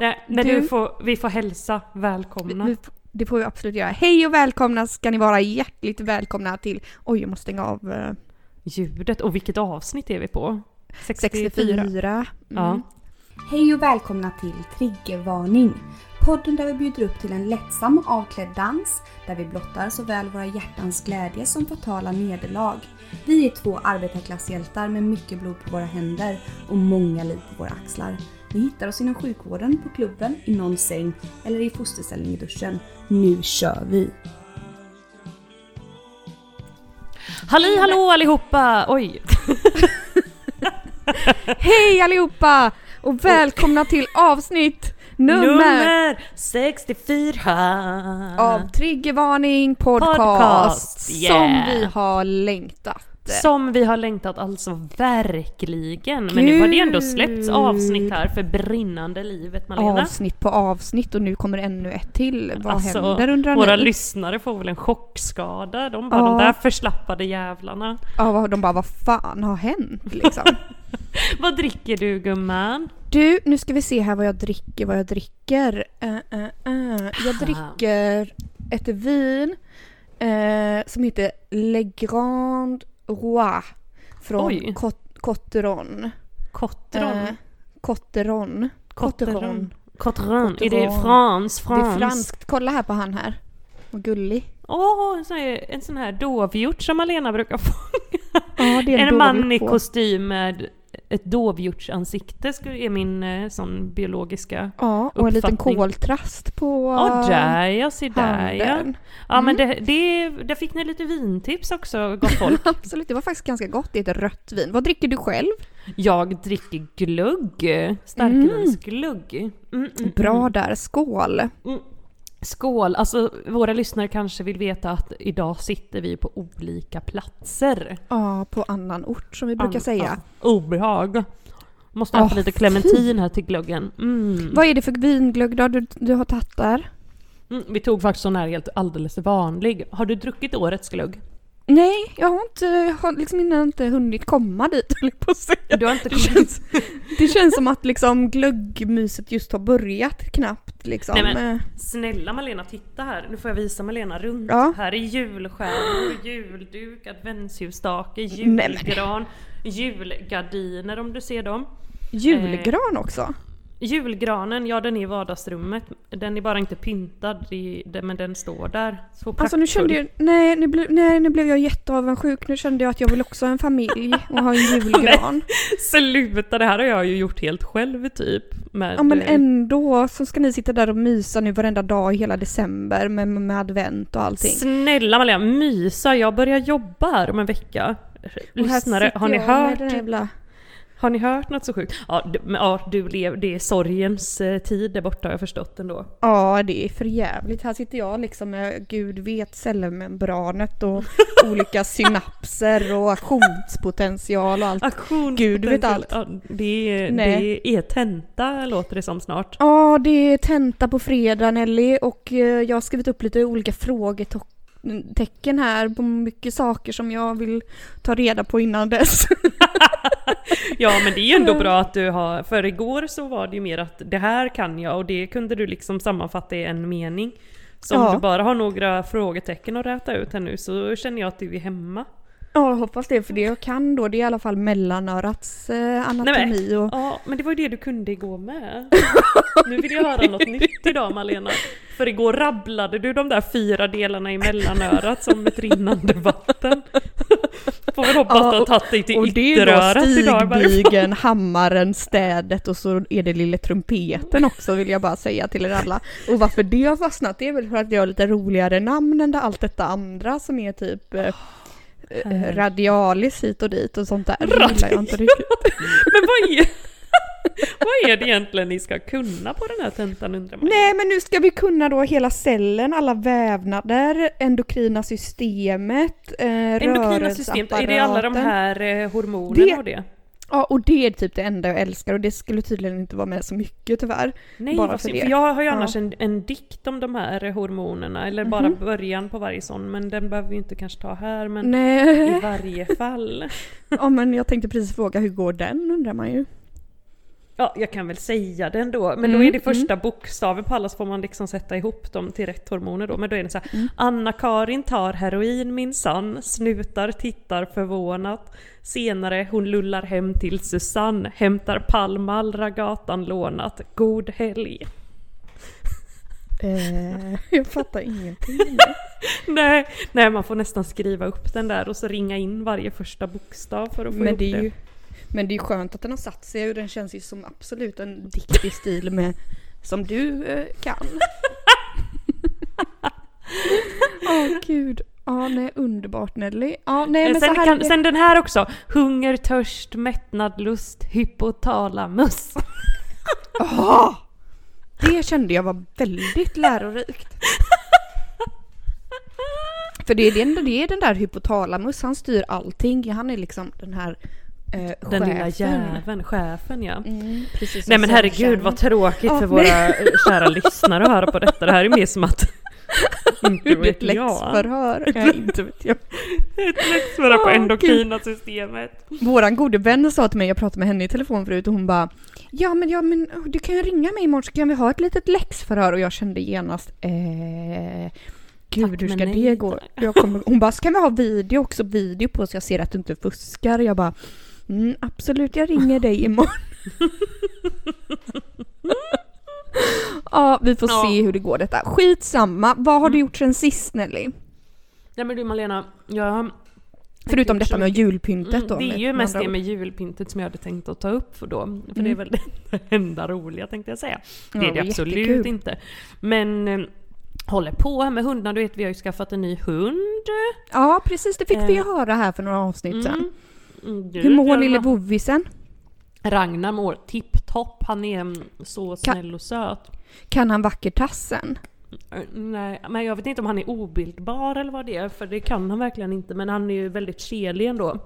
Nej, men du- du får, vi får hälsa välkomna. Vi- Det får vi absolut göra. Hej och välkomna ska ni vara hjärtligt välkomna till... Oj, jag måste stänga av eh, Ljudet. Och vilket avsnitt är vi på? 64. Mm. Ja. Hej och välkomna till Triggervarning! Podden där vi bjuder upp till en lättsam och avklädd dans där vi blottar såväl våra hjärtans glädje som fatala nederlag. Vi är två arbetarklasshjältar med mycket blod på våra händer och många liv på våra axlar. Ni hittar oss inom sjukvården, på klubben, i någon säng eller i fosterställning i duschen. Nu kör vi! Halli hallå allihopa! Oj! Hej allihopa! Och välkomna till avsnitt nummer, Nummer 64! av Triggervarning podcast, Podcast, yeah. som vi har längtat. Som vi har längtat alltså verkligen. Men nu har det ändå släppts Gud. avsnitt här för brinnande livet Malena. Avsnitt på avsnitt och nu kommer ännu ett till. Vad Alltså, händer undrar Våra ni? lyssnare får väl en chockskada. De bara, Ja. de där förslappade jävlarna. Ja, vad- de bara vad fan har hänt liksom? Vad dricker du gumman? Du, nu ska vi se här vad jag dricker, vad jag dricker. Eh, eh, eh. Jag dricker ett vin som heter Le Grand Roi från Oj. Cot- Cotteron. Cotteron? Eh, Cotteron. Cotteron. Cotteron. Är det Cotteron. frans? Det är Frans? franskt. Kolla här på han här. Vad gullig. Åh, en sån här, en sån här dovhjort som Malena brukar få. Ja, En en, man i kostym med ett dovhjortsansikte är min eh, sån biologiska... Ja, och en liten uppfattning. koltrast på Åh, där ja, se där ja. handen. Ja men Mm. det, det, där fick ni lite vintips också gott folk. Absolut, det var faktiskt ganska gott. Det är ett rött vin. Vad dricker du själv? Jag dricker glugg. Starkvinsglugg. Mm, mm, Bra mm. där, skål! Skål! Alltså våra lyssnare kanske vill veta att idag sitter vi på olika platser. Ja, på annan ort som vi brukar An- säga. ja, obehag. Måste ha Åh, lite clementin här till gluggen. Mm. Vad är det för vinglögg då du, du har tagit där? Mm, vi tog faktiskt sån här helt alldeles vanlig. Har du druckit årets glugg? Nej, jag har inte, jag har liksom inte hunnit komma dit höll jag på att säga. Du har inte Det känns, det känns som att liksom glöggmyset just har börjat knappt liksom. Nej, men- Eh, Snälla Malena, titta här. Nu får jag visa Malena runt. Ja. Här är julstjärnor, julduk, adventsljusstake, julgran, julgardiner om du ser dem. Julgran också? Julgranen, ja den är i vardagsrummet. Den är bara inte pyntad, det, det, men den står där. Så Alltså nu kände jag, nej nu, ble, nej nu blev jag jätteavundsjuk. Nu kände jag att jag vill också ha en familj och ha en julgran. Sluta, det här har jag ju gjort helt själv typ. Med, Ja men ändå så ska ni sitta där och mysa nu varenda dag i hela december med, med advent och allting. Snälla Malena, mysa! Jag börjar jobba här om en vecka. Lyssnare, har ni hört? Har ni hört något så sjukt? Ja, du, ja, du lev, det är sorgens eh, tid där borta har jag förstått ändå. Ja, det är för jävligt. Här sitter jag liksom med gud vet cellmembranet och olika synapser och aktionspotential och allt. Aktion Gud vet allt. Ja, det, är, Nej. det är tenta låter det som snart. Ja, det är tenta på fredag Nelly och eh, jag har skrivit upp lite olika frågetecken här på mycket saker som jag vill ta reda på innan dess. Ja men det är ju ändå bra att du har, för igår så var det ju mer att det här kan jag och det kunde du liksom sammanfatta i en mening. Så om Ja. du bara har några frågetecken att räta ut här nu så känner jag att du är hemma. Ja, jag hoppas det för det jag kan då det är i alla fall mellanörats eh, anatomi och Ja, men det var ju det du kunde igår med. Nu vill jag höra något nytt idag Malena. För igår rabblade du de där fyra delarna i mellanörat som ett rinnande vatten. Får väl hoppas Ja, du har tagit dig till Och det är ytterörat idag i varje fall. stigbygeln, hammaren, städet och så är det lille trumpeten också vill jag bara säga till er alla. Och varför det har fastnat det är väl för att jag har lite roligare namn än det allt detta andra som är typ eh, eh, radialis hit och dit och sånt där. Gillar jag inte riktigt. Men vad är, vad är det egentligen ni ska kunna på den här tentan undrar man? Nej men nu ska vi kunna då hela cellen, alla vävnader, endokrina systemet, eh, Endokrina system, är det alla de här eh, hormonerna Det- och det? Ja och det är typ det enda jag älskar och det skulle tydligen inte vara med så mycket tyvärr. Nej, Bara för det. för jag har ju Ja. annars en, en dikt om de här hormonerna, eller bara Mhm. början på varje sån, men den behöver vi inte kanske ta här, men i Nej. varje fall. Ja men jag tänkte precis fråga hur går den undrar man ju. Ja, jag kan väl säga det ändå. Men Mm, då är det första bokstaven på alla så får man liksom sätta ihop dem till rätt hormoner då. Men då är det så här. Mm. Anna-Karin tar heroin minsann, snutar, tittar förvånat. Senare hon lullar hem till Susanne, hämtar Palmal, ragatan lånat. God helg. Eh, jag fattar ingenting. Nej, nej, man får nästan skriva upp den där och så ringa in varje första bokstav för att få Men ihop det, är det. ju, men det är skönt att den har satt sig och den känns ju som absolut en dikt i stil med som du eh, kan. Åh gud. Ja, nej, underbart Nelly. Ja, nej men sen, så här kan, sen den här också. Hunger, törst, mättnad, lust, hypotalamus. Ah! Det kände jag var väldigt lärorikt. För det är, den, det är den där hypotalamus, han styr allting. Han är liksom den här eh, Den lilla jäveln, chefen ja. Mm, Nej men herregud vad tråkigt Ja, för våra kära lyssnare att höra på detta. Det här är mer som att... inte Ett vet läxförhör. Nej, inte vet jag. Ett läxförhör på endokrina systemet. Våran gode vän sa till mig, jag pratade med henne i telefon förut och hon bara Ja men, ja, men du kan ju ringa mig imorgon så kan vi ha ett litet läxförhör och jag kände genast eh, Gud Tack, hur ska det gå? Jag kommer, hon bara, ska vi ha video också? Video på så jag ser att du inte fuskar. Jag bara mm, absolut jag ringer dig imorgon. ja vi får Ja. se hur det går detta. Skitsamma, vad har du Mm. gjort sen sist Nelly? Nej men du Malena, jag... Förutom detta med julpyntet Mm, då. det är ju mest det med julpyntet som jag hade tänkt att ta upp för då. För det är Mm. väl det enda roliga tänkte jag säga. Det Ja, är det absolut jättekul. inte. Men eh, håller på med hundarna, du vet vi har ju skaffat en ny hund. Ja precis, det fick vi Eh, höra här för några avsnitt sedan. Mm. Mm, Hur mår lille vovvisen? Ragnar mår tipptopp, han är mm, så snäll och söt. Kan han vackertassen? Eh, Nej, men jag vet inte om han är obildbar eller vad det är, för det kan han verkligen inte. Men han är ju väldigt kelig ändå.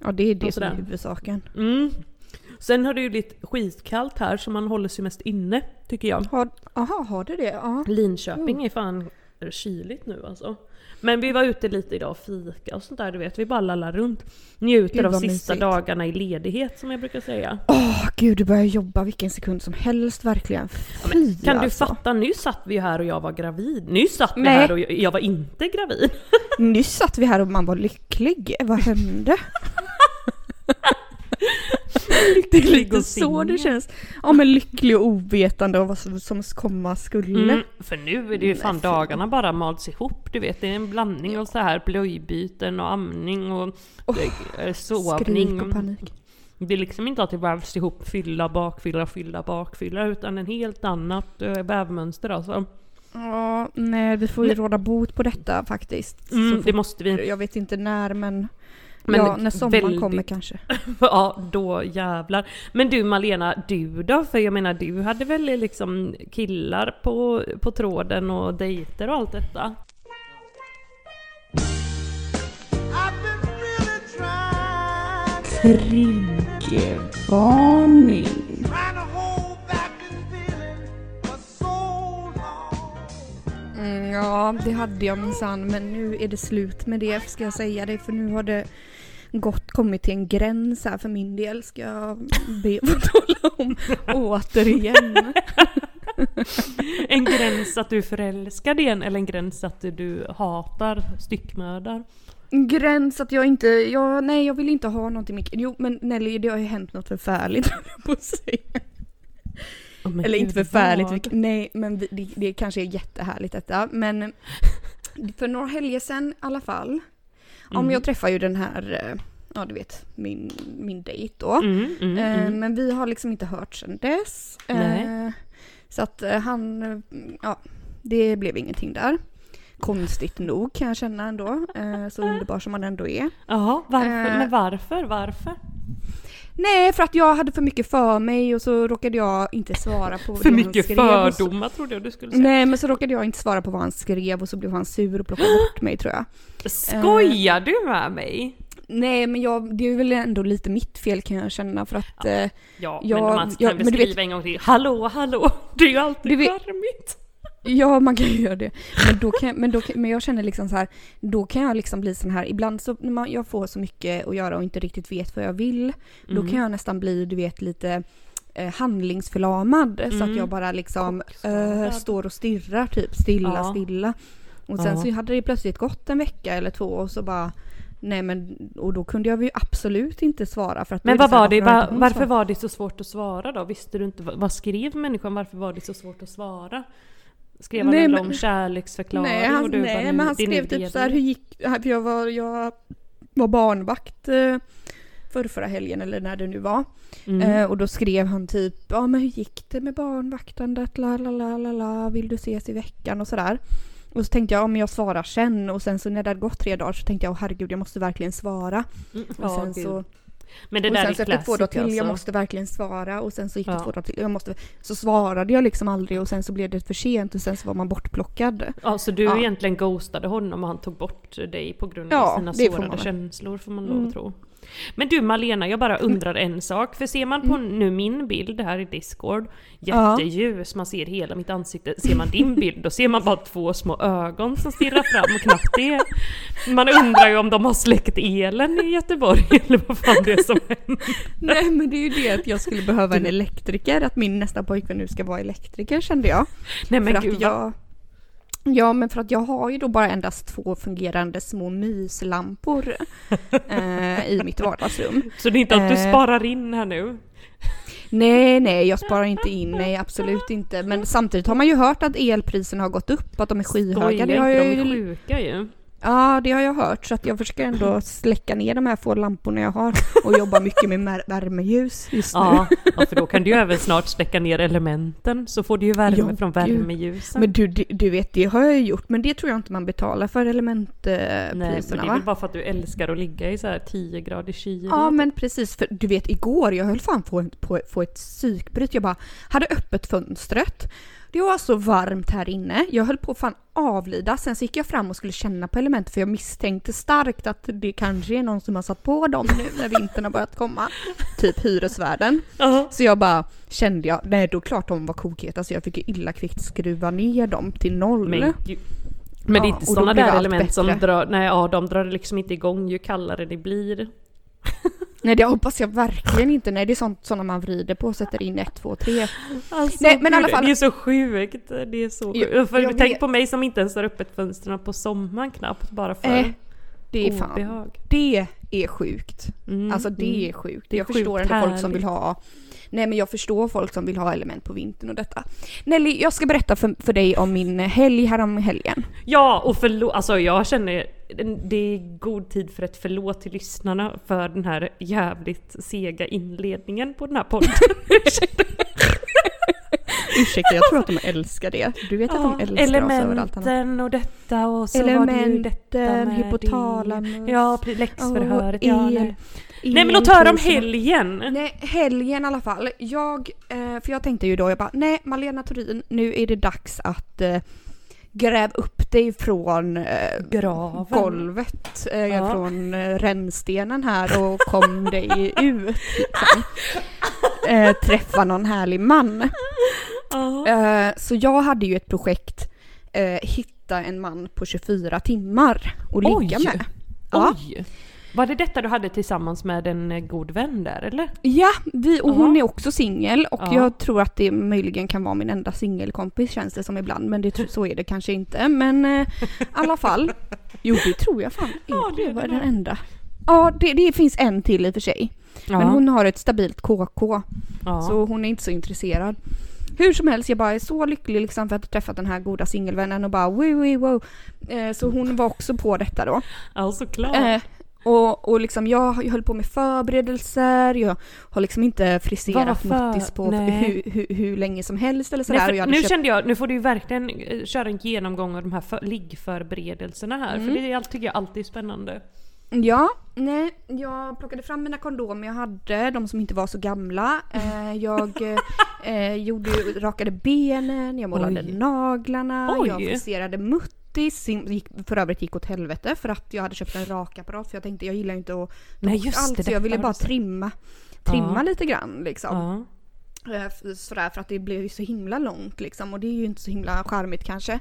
Ja det är det som är huvudsaken. Mm. Sen har det ju blivit skitkallt här så man håller sig mest inne, tycker jag. Har, aha, har du det? Ja. Linköping är fan kyligt nu alltså. Men vi var ute lite idag och fika och sånt där, du vet. Vi bara lallar runt. Njuter av sista mysigt. dagarna i ledighet som jag brukar säga. Åh gud, du börjar jobba vilken sekund som helst verkligen. Fy Kan du alltså. fatta? Nyss satt vi här och jag var gravid. Nyss satt vi Nej. här och jag, jag var inte gravid. Nyss satt vi här och man var lycklig. Vad hände? det är lite så det känns. Ja men lycklig och ovetande om vad som, komma skulle. Mm, för nu är det ju fan Nej, dagarna bara malts ihop. Du vet, det är en blandning av så här blöjbyten och amning och eh, sovning. Skrik och panik. Det är liksom inte att det vävs ihop fylla, bakfylla, fylla, bakfylla utan en helt annat eh, vävmönster alltså. Ja, nej vi får ju råda bot på detta faktiskt. Mm, det måste vi. Jag vet inte när men, Men ja, när sommaren väldigt- kommer kanske. Ja, då jävlar. Men du Malena, du då? För jag menar du hade väl liksom killar på, på tråden och dejter och allt detta? Triggervarning. Mm, ja, det hade jag minsann men nu är det slut med det ska jag säga det för nu har det gått kommit till en gräns här för min del ska jag be att tala om återigen. En gräns att du är förälskad igen eller en gräns att du hatar styckmördar? Gräns att jag inte, jag, nej jag vill inte ha någonting mycket. Jo men Nelly det har ju hänt något förfärligt på säga. Oh, Eller inte förfärligt, vilket- nej men vi- det, det kanske är jättehärligt detta. Men för några helger sedan i alla fall. Om Mhm. jag träffar ju den här, eh, ja du vet, min, min dejt då. Mm, mm, Eh, mm. Men vi har liksom inte hört sedan dess. Eh. Så att eh, han, eh, ja, det blev ingenting där. Konstigt nog kan jag känna ändå. Eh, Så underbar som han ändå är. Jaha, varför? Men varför? Varför? Nej, för att jag hade för mycket för mig och så råkade jag inte svara på För det han mycket och så- fördomar trodde jag du skulle säga. Nej, men så råkade jag inte svara på vad han skrev och så blev han sur och plockade bort mig tror jag. Skojar du med mig? Nej, men jag, det är väl ändå lite mitt fel kan jag känna för att eh, Ja, Ja, men man kan ja, väl men du vet- en gång till. Hallå, hallå! Det är ju alltid charmigt. Ja, man kan ju göra det. Men, då kan, men, då, kan- men jag känner liksom så här, då kan jag liksom bli sån här, ibland så när man, jag får så mycket att göra och inte riktigt vet vad jag vill, då Mm. kan jag nästan bli, du vet, lite eh, handlingsförlamad så att Mm. jag bara liksom eh, står och stirrar typ stilla Ja. stilla. Och sen Ja. så hade det plötsligt gått en vecka eller två och så bara Nej men och då kunde jag ju absolut inte svara för att då Men vad var det, varför har va, inte hon varför var det så svårt att svara då? Visste du inte, vad skrev människan? Varför var det så svårt att svara? Skrev han Nej, en men- lång kärleksförklaring? Nej, han, bara, nej nu- men han skrev typ så här, hur gick, jag var, jag var barnvakt eh, för förra helgen eller när det nu var. Mm. Eh, och då skrev han typ, ja men hur gick det med barnvaktandet, la la la la la, vill du ses i veckan och sådär. Och så tänkte jag, ja men jag svarar sen och sen så när det hade gått tre dagar så tänkte jag, åh herregud jag måste verkligen svara. Mm, Och ja, sen gud. så, Men det och där sen är så efter två dagar till, jag alltså. måste verkligen svara och sen så gick det Ja. två dagar till, jag måste, så svarade jag liksom aldrig och sen så blev det för sent och sen så var man bortplockad. Ja, så du Ja. egentligen ghostade honom och han tog bort dig på grund av Ja, sina sårade känslor får man lov Mm. att tro. Men du Malena, jag bara undrar en sak. För ser man på nu min bild här i Discord, jätteljus, man ser hela mitt ansikte. Ser man din bild, då ser man bara två små ögon som stirrar fram och knappt det. Man undrar ju om de har släckt elen i Göteborg, eller vad fan det är som händer. Nej men det är ju det att jag skulle behöva en elektriker, att min nästa pojkvän nu ska vara elektriker kände jag. Nej men för gud, att jag... Ja men för att jag har ju då bara endast två fungerande små myslampor eh, i mitt vardagsrum. Så det är inte att du Eh. sparar in här nu? Nej nej jag sparar inte in, nej absolut inte. Men samtidigt har man ju hört att elpriserna har gått upp, att de är skyhöga. Skojar Det har de är ju, sjuka ju. Ja det har jag hört så att jag försöker ändå släcka ner de här få lamporna jag har och jobba mycket med värmeljus just nu. Ja, ja, för då kan du ju även snart släcka ner elementen så får du ju värme Ja, från värmeljusen. Men du, du, vet, det har jag ju gjort, men det tror jag inte man betalar för Nej, elementpriserna men det är va? väl bara för att du älskar att ligga i så här 10 grader kyl. Ja men precis, för du vet igår, jag höll fan på, på, på ett psykbryt. Jag bara hade öppet fönstret. Det var så varmt här inne. Jag höll på att fan avlida. Sen så gick jag fram och skulle känna på element för jag misstänkte starkt att det kanske är någon som har satt på dem nu när vintern har börjat komma. Typ hyresvärden. Ja. Så jag bara kände jag, nej då klart de var kokheta så jag fick ju illa kvickt skruva ner dem till noll. Men, men det är Ja, inte då sådana där element som drar, nej ja de drar liksom inte igång ju kallare det blir. Nej det hoppas jag verkligen inte. Nej det är sånt sådana man vrider på och sätter in 1, 2, 3. Alltså, Nej, men i alla gud, fall- Det är så sjukt. Det är så Jag- sjukt. För jag tänk vet. på mig som inte ens har öppet fönstren på sommaren knappt bara för Eh, Det är fan, obehag. det är sjukt. Mm, Alltså det mm. är sjukt. Det är jag förstår sjukt ändå folk som vill ha Nej men jag förstår folk som vill ha element på vintern och detta. Nelly, jag ska berätta för, för dig om min helg härom helgen. Ja, och förlåt, alltså jag känner det är god tid för ett förlåt till lyssnarna för den här jävligt sega inledningen på den här podden. Ursäkta, jag tror att de älskar det. Du vet att de älskar oss över allt annat. elementen och detta och så var det ju detta Elementen, med hypotalamus. det. Ja, läxförhöret. och ja, nej. nej men låt höra om helgen! Nej, helgen i alla fall. Jag, eh, för jag tänkte ju då, jag bara, nej Malena Turin, nu är det dags att eh, gräv upp dig från eh, golvet, eh, Ja. från eh, rännstenen här och kom dig ut. Liksom. Eh, träffa någon härlig man. Ja. Eh, så jag hade ju ett projekt, eh, hitta en man på 24 timmar och ligga Oj. med. Ja. Oj! Var det detta du hade tillsammans med en eh, god vän där eller? Ja, vi, och hon är också singel och Ja. jag tror att det möjligen kan vara min enda singelkompis känns det som ibland men det, så är det kanske inte. Men eh, i alla fall. Jo det tror jag fan. Ja, det var det den enda. Ja det, det finns en till i och för sig. Men hon har ett stabilt KK så hon är inte så intresserad. Hur som helst, jag bara är så lycklig liksom för att ha träffat den här goda singelvännen och bara woo woo wow. Eh, så hon var också på detta då. ja såklart. Eh, och, och liksom jag, jag höll på med förberedelser, jag har liksom inte friserat muttis på hur, hur, hur länge som helst eller sådär. Nej, hade nu köpt, kände jag, nu får du ju verkligen eh, köra en genomgång av de här för, liggförberedelserna här, Mm. för det är, tycker jag alltid är spännande. Ja, nej, jag plockade fram mina kondomer jag hade, de som inte var så gamla. Eh, jag eh, gjorde, rakade benen, jag målade Oj. naglarna, Oj. jag friserade muttis. Sim- Gick, för övrigt gick åt helvete för att jag hade köpt en rakapparat för jag tänkte jag gillar inte att Nej, just allt det, så jag ville bara trimma, trimma Ja. lite grann liksom. Ja. Eh, Sådär för att det blev ju så himla långt liksom och det är ju inte så himla charmigt kanske.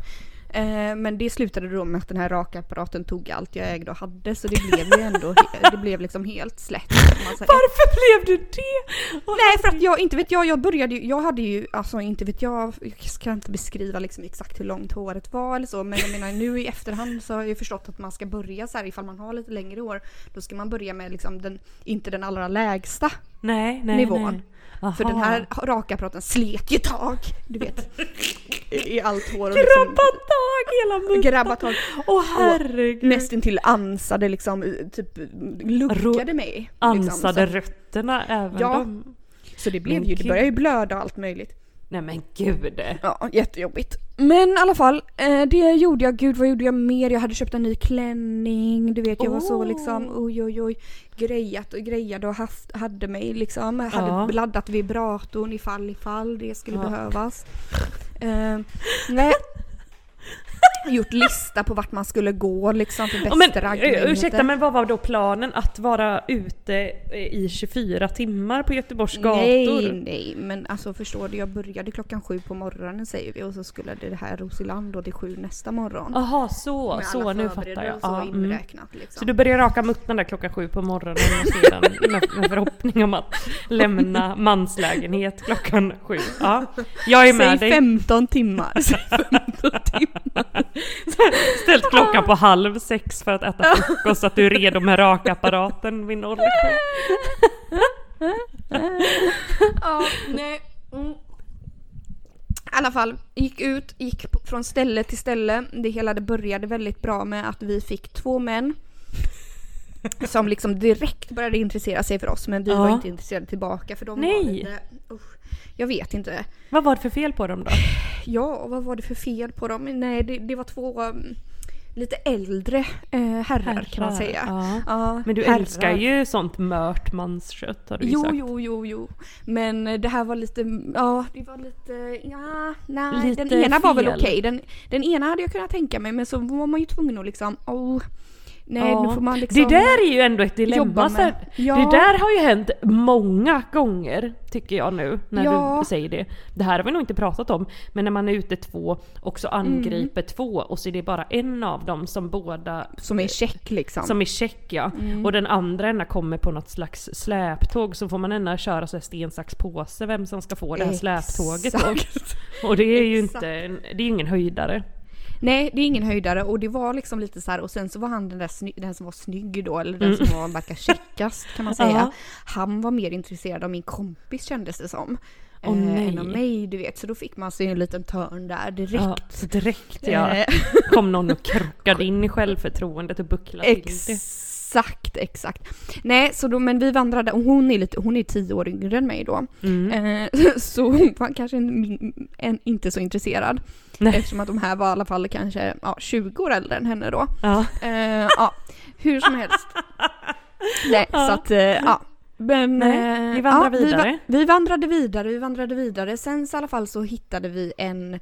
Eh, men det slutade då med att den här rakapparaten tog allt jag ägde och hade så det blev ju ändå, det blev liksom helt slätt. kan. Varför blev du det? Nej för att jag, inte vet jag, jag började ju, jag hade ju, alltså inte vet jag, jag ska inte beskriva liksom exakt hur långt håret var eller så men jag menar nu i efterhand så har jag ju förstått att man ska börja så här ifall man har lite längre hår, då ska man börja med liksom den, inte den allra lägsta. Nej, nej, Nivån. nej. För Aha. den här rakapparaten slet ju tag, du vet. I allt hår och Grabba liksom, tag hela munnen! grabba tag. Åh herregud! Nästintill ansade liksom, typ luggade mig. Liksom, Ansade så, rötterna även Ja. de. så det blev ju, det började ju blöda och allt möjligt. Nej men gud. Ja, jättejobbigt. Men i alla fall, eh, det gjorde jag. Gud vad gjorde jag mer? Jag hade köpt en ny klänning. Du vet, jag var så Oh. liksom oj oj oj grejat och grejade och haft, hade mig liksom. Jag hade Ja. laddat vibratorn ifall ifall det skulle Ja. behövas. Eh, nej. Gjort lista på vart man skulle gå liksom för bästa men, eh, ursäkta men vad var då planen? Att vara ute eh, i 24 timmar på Göteborgs gator? Nej, nej, men alltså förstår du, jag började klockan sju på morgonen säger vi och så skulle det här Rosiland då till sju nästa morgon. Jaha så, Med så nu fattar jag. Så Ja, mm. inräknat liksom. Så du börjar raka muttern där klockan sju på morgonen och sedan med, med förhoppning om att lämna manslägenhet klockan sju. Ja, jag är med Säg dig. 15 timmar. Säg 15 timmar. Ställt klockan på halv sex för att äta frukost så att du är redo med rakapparaten vid 07. ja, nej. Mm. I alla fall, gick ut, gick från ställe till ställe. Det hela det började väldigt bra med att vi fick två män som liksom direkt började intressera sig för oss men vi Ja. var inte intresserade tillbaka för de var Nej. lite, usch, jag vet inte. Vad var det för fel på dem då? Ja, vad var det för fel på dem? Nej, det, det var två um, lite äldre eh, herrar, kan man säga. Ja. Ja, Men du herrar. älskar ju sånt mört manskött har du ju Jo, sagt. jo, jo, jo. Men det här var lite, ja, det var lite, ja, nej. Lite den ena var väl fel. okej. Den, den ena hade jag kunnat tänka mig, men så var man ju tvungen att liksom, oh, nej, Ja. nu får man liksom Det där är ju ändå ett dilemma. här, Ja. Det där har ju hänt många gånger, tycker jag nu, när Ja. du säger det. Det här har vi nog inte pratat om, men när man är ute två och så angriper två och så är det bara en av dem som båda Som är check liksom. som är check ja. Mm. Och den andra ena kommer på något slags släptåg så får man ena köra så här sten, sax, påse vem som ska få det här släptåget då. Exakt. Och det är ju Exakt. inte, det är ingen höjdare. Nej, det är ingen höjdare och det var liksom lite så här och sen så var han den där sny- den som var snygg då, eller den som var verkar checkast kan man säga. Mm. Ja. Han var mer intresserad av min kompis kändes det som. Åh, nej. än av mig, du vet. Så då fick man sig en liten törn där direkt. Ja, direkt ja. Eh, Kom någon och krockade in i självförtroendet och bucklade till det. Exakt, exakt. Nej, så då, men vi vandrade, och hon är, lite, hon är tio år yngre än mig då. Mm. Eh, så hon var kanske en, en, inte så intresserad. Nej. Eftersom att de här var i alla fall kanske ja, 20 år äldre än henne då. Ja. Eh, ja, hur som helst. Nej, Ja. så att, eh, ja. Men, Nej, eh, vi vandrar ja, vidare. Vi, vi vandrade vidare, vi vandrade vidare. Sen så i alla fall så hittade vi en,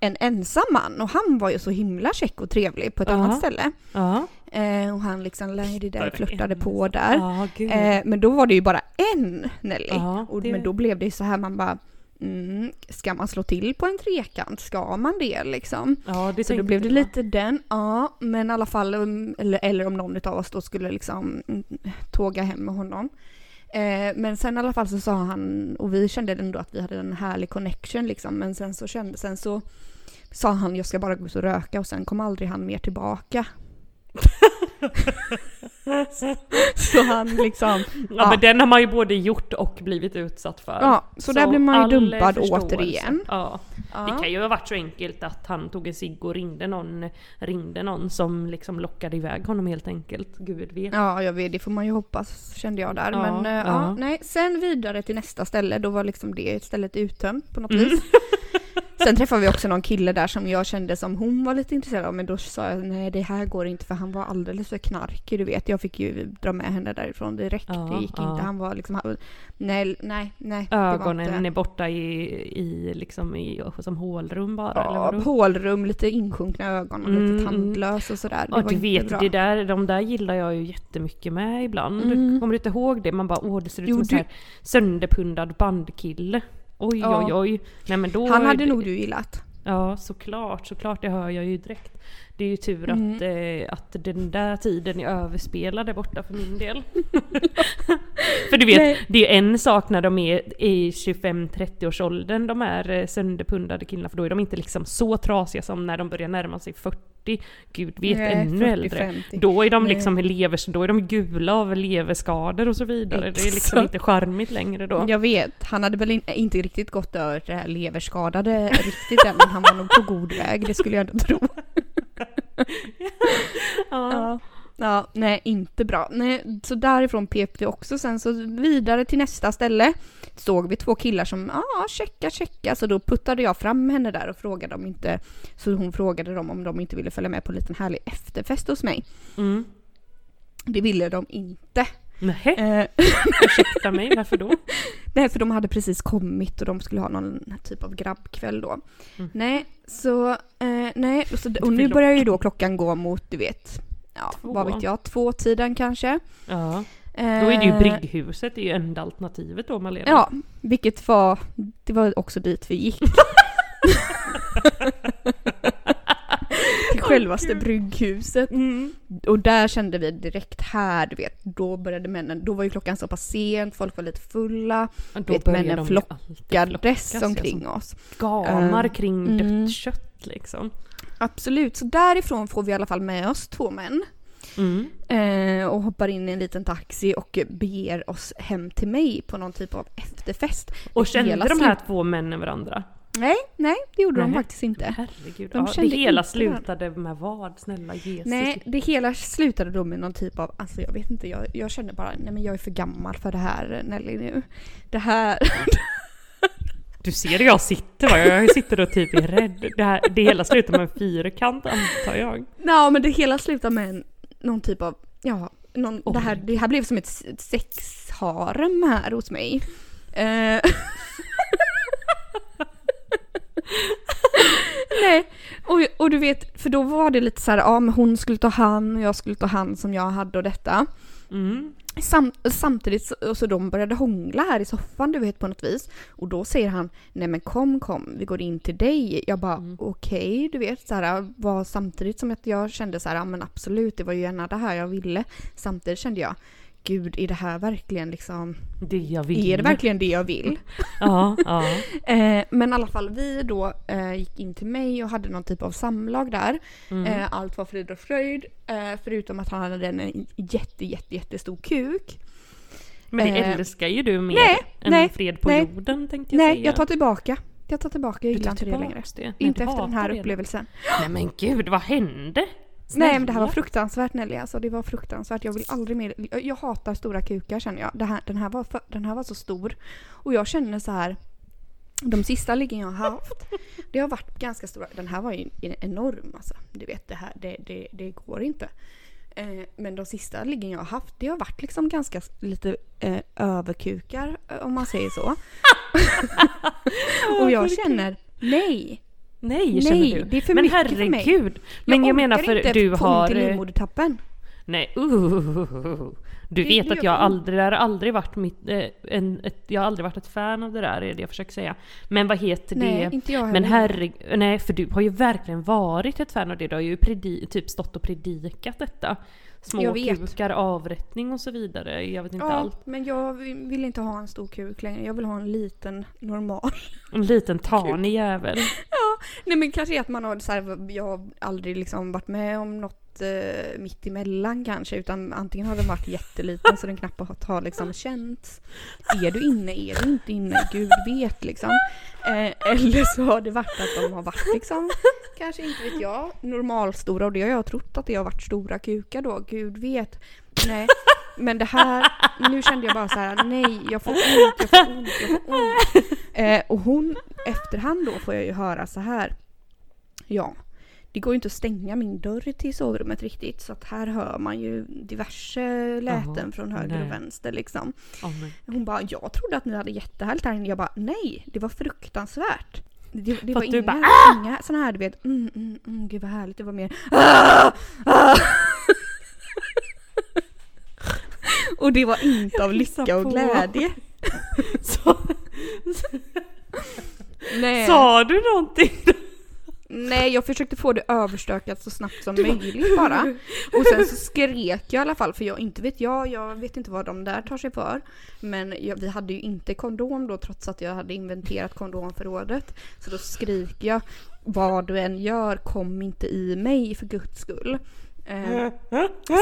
en ensam man och han var ju så himla check och trevlig på ett Ja. annat ställe. Ja. Eh, och han liksom lärde där flörtade en. på där. Gud. Eh, men då var det ju bara en Nelly. Och, Men då blev det ju så här man bara mm, Ska man slå till på en trekant? Ska man det liksom? ja, det Så då blev det lite den, ja. Men i alla fall, eller, eller om någon av oss då skulle liksom mm, tåga hem med honom. Eh, men sen i alla fall så sa han, och vi kände ändå att vi hade en härlig connection liksom. Men sen så kände, sen så sa han jag ska bara gå ut och röka och sen kom aldrig han mer tillbaka. så han liksom, Ja, Ja. men den har man ju både gjort och blivit utsatt för. ja, så, där blev man ju dumpad förståelse. återigen. Ja. Ja. Det kan ju ha varit så enkelt att han tog en cigg och ringde någon, ringde någon som liksom lockade iväg honom helt enkelt. Gud vet. Ja, jag vet, det får man ju hoppas kände jag där. Ja, men eh, ja. ja. nej. Sen vidare till nästa ställe, då var liksom det stället uttömt på något Mm. vis. Sen träffade vi också någon kille där som jag kände som hon var lite intresserad av men då sa jag nej det här går inte för han var alldeles för knarkig du vet. Jag fick ju dra med henne därifrån direkt. Ja, det gick ja. inte. Han var liksom, nej, nej, nej. Ögonen är borta i, i liksom i, som hålrum bara eller Ja, vadå? hålrum, lite insjunkna ögon och lite Mm, tandlös och sådär. Det Ja var du vet, bra. det där, de där gillar jag ju jättemycket med ibland. Mm. Kommer du inte ihåg det? Man bara åh det ser ut Jo, som en sönderpundad bandkille. Oj Ja. oj oj. Nej men då... Han hade nog du gillat. Ja, såklart, såklart. Det hör jag ju direkt. Det är ju tur Mm. att, eh, att den där tiden är överspelad där borta för min del. för du vet, Nej. det är en sak när de är i 25-30 års åldern, de är eh, sönderpundade killarna, för då är de inte liksom så trasiga som när de börjar närma sig 40, gud vet Nej, ännu 40, äldre. 50. Då är de Nej. liksom lever, då är de gula av leverskador och så vidare. Det är liksom Exakt. inte charmigt längre då. Jag vet, han hade väl in, inte riktigt gått över det här leverskadade riktigt än, men han var nog på god väg, det skulle jag ändå tro. Ja. Ja. Ja, nej inte bra. Nej, så därifrån pep vi också sen så vidare till nästa ställe. Såg vi två killar som, ja ah, checka checka, så då puttade jag fram henne där och frågade om inte, så hon frågade dem om de inte ville följa med på en liten härlig efterfest hos mig. Mm. Det ville de inte. Nähä, Eh, ursäkta mig, varför då? Nej, för de hade precis kommit och de skulle ha någon typ av grabbkväll då. Mm. Nej, så, eh, nej, och, så, och nu börjar ju då klockan gå mot, du vet, ja, Två. vad vet jag, två tiden kanske. Ja. Då är det ju Eh, Brygghuset, det är ju enda alternativet då Malena. Ja, vilket var, det var också dit vi gick. Till självaste brygghuset. Mm. Och där kände vi direkt här, du vet, då började männen, då var ju klockan så pass sent, folk var lite fulla, Då Vet, männen flockades flockas, omkring som oss. Gamar Eh, kring mm. dött kött liksom. Absolut, så därifrån får vi i alla fall med oss två män. Mm. Eh, och hoppar in i en liten taxi och beger oss hem till mig på någon typ av efterfest. Och kände de här slut- två männen varandra? Nej, nej det gjorde de Nej. faktiskt inte. Herregud. De ja, det hela slutade med vad? Snälla Jesus. Nej, det hela slutade då med någon typ av, alltså jag vet inte, jag, jag kände bara, nej men jag är för gammal för det här Nelly nu. Det här, Du ser hur jag sitter va? Jag sitter och typ är rädd. Det, här, det hela slutar med en fyrkant antar jag. ja men det hela slutade med en, någon typ av, ja, någon, Oj. det, här, det här blev som ett sexharem här hos mig. Eh, Nej, och, och du vet, för då var det lite så här, ja men hon skulle ta hand och jag skulle ta hand som jag hade och detta. Mm. Sam, samtidigt så, så de började hångla här i soffan du vet på något vis. Och då säger han, nej men kom kom, vi går in till dig. Jag bara Mm. okej, du vet så här, var samtidigt som att jag kände så här, ja men absolut det var ju gärna det här jag ville. Samtidigt kände jag, gud är det här verkligen liksom, Det jag vill. är det verkligen det jag vill? Ja, ja. Eh, men i alla fall vi då eh, gick in till mig och hade någon typ av samlag där. Mm. Eh, allt var frid och fröjd. Förutom att han hade en jätte, jätte, jättestor kuk. Men det älskar ju du mer nej, än nej, fred på nej. jorden tänkte jag Nej, säga. jag tar tillbaka. Jag tar tillbaka, jag gillar inte det längre. det. Nej, Inte efter den här det. upplevelsen. Nej men gud, vad hände? Nej men det här var fruktansvärt Nelly, alltså det var fruktansvärt. Jag vill aldrig mer, jag- hatar stora kukar känner jag. Här, den, här var för, den här var så stor. Och jag känner så här. De sista liggen jag har haft, det har varit ganska stora. Den här var ju enorm alltså. Du vet det här, det, det, det går inte. Eh, men de sista liggen jag har haft, det har varit liksom ganska lite eh, överkukar eh, om man säger så. Och jag känner, nej. Nej, känner Nej, du? det är för men mycket för mig. herregud. Men jag, menar orkar för inte du har... i eh, livmodertappen. Nej, uh, Du Det- vet att jag aldrig, det har aldrig varit mitt, eh, en, ett, jag har aldrig varit ett fan av det där, är det jag försöker säga. Men vad heter Nej, det? inte jag Men heller. herregud, nej för du har ju verkligen varit ett fan av det. Du har ju predi, typ stått och predikat detta. Små kukar, avrättning och så vidare. Jag vet inte Ja, allt. men jag vill inte ha en stor kuk längre. Jag vill ha en liten, normal. En liten tanig jävel. Nej men kanske att man har så här, jag har aldrig liksom varit med om något eh, mitt emellan kanske. Utan antingen har den varit jätteliten så den knappt har, har liksom känts. Är du inne, är du inte inne? Gud vet liksom. Eh, eller så har det varit att de har varit liksom, kanske inte vet jag, normalstora. Och det har jag trott att det har varit stora kukar då. Gud vet. Nej. Men det här, nu kände jag bara så här: nej jag får ont, jag får ont, jag får ont. Eh, och hon, efterhand då får jag ju höra så här. Ja, det går ju inte att stänga min dörr till sovrummet riktigt så att här hör man ju diverse läten Jaha, från höger nej. och vänster liksom. Oh. Hon bara, jag trodde att ni hade jättehärligt här inne. Jag bara, nej, det var fruktansvärt. Det, det var inga, bara, "Ah!" inga såna här du vet, mm, mm, mm, gud vad härligt. Det var mer "Ah! Ah!" Och det var inte av lycka och glädje. Sa du någonting? Nej, jag försökte få det överstökat så snabbt som möjligt bara. Och sen så skrek jag i alla fall, för jag inte vet jag, jag vet inte vad de där tar sig för. Men jag, vi hade ju inte kondom då trots att jag hade inventerat kondomförrådet. Så då skriker jag, vad du än gör, kom inte i mig för guds skull. Eh,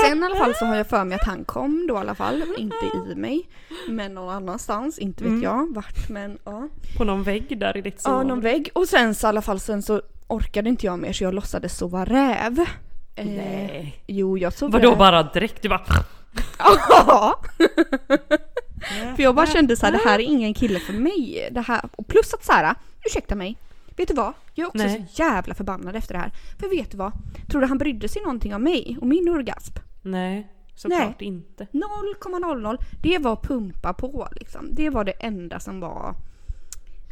sen i alla fall så har jag för mig att han kom då i alla fall, inte i mig. Men någon annanstans, inte vet jag vart men ja. På någon vägg där i ditt sov. Ja, någon vägg. Och sen så i alla fall sen så orkade inte jag mer så jag låtsades sova räv. Eh, Nej. Jo, jag sov Vadå räv. bara direkt? Du bara... Ja! för jag bara kände så här, det här är ingen kille för mig. Det här, och plus att så här, ursäkta mig, vet du vad? Jag är också Nej. så jävla förbannad efter det här. För vet du vad? Tror du han brydde sig någonting om mig och min orgasm? Nej, såklart inte. 0,00. Det var pumpa på liksom. Det var det enda som var...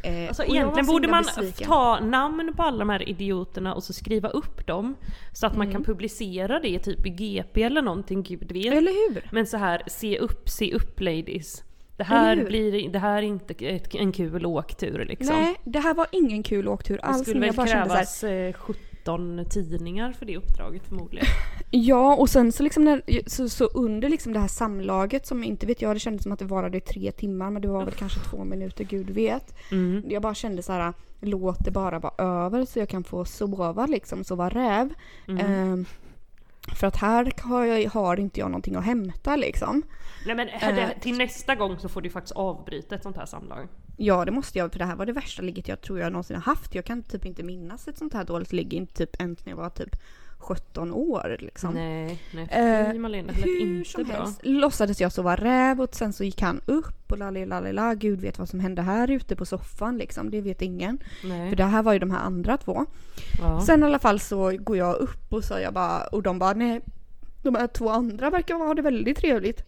Eh, Alltså egentligen borde man besviken. ta namn på alla de här idioterna och så skriva upp dem. Så att man kan publicera det typ i GP eller någonting, gud vet. Eller hur? Men så här, se upp, se upp ladies. Det här, blir, det här är inte ett, en kul åktur liksom. Nej, det här var ingen kul åktur det alls. skulle Men väl jag bara kände så här, krävas eh, 17 tidningar för det uppdraget förmodligen. Ja, och sen så liksom när, så, så under liksom det här samlaget som inte vet jag, det kändes som att det varade i tre timmar men det var väl kanske två minuter, gud vet. Mm. Jag bara kände så här, låt det bara vara över så jag kan få sova liksom, sova räv. Mm. Ehm, för att här har, jag, har inte jag någonting att hämta liksom. Nej men Eh. det, till nästa gång så får du faktiskt avbryta ett sånt här samlag. Ja det måste jag för det här var det värsta ligget jag tror jag någonsin har haft. Jag kan typ inte minnas ett sånt här dåligt ligg inte typ ens när jag var typ 17 år liksom. Nej, nej Eh, fy Malena, det lät Hur inte som bra. helst låtsades jag sova räv och sen så gick han upp och lalila, gud vet vad som hände här ute på soffan liksom, det vet ingen. Nej. För det här var ju de här andra två. Ja. Sen i alla fall så går jag upp och så jag bara, och de bara nej, de här två andra verkar ha det väldigt trevligt.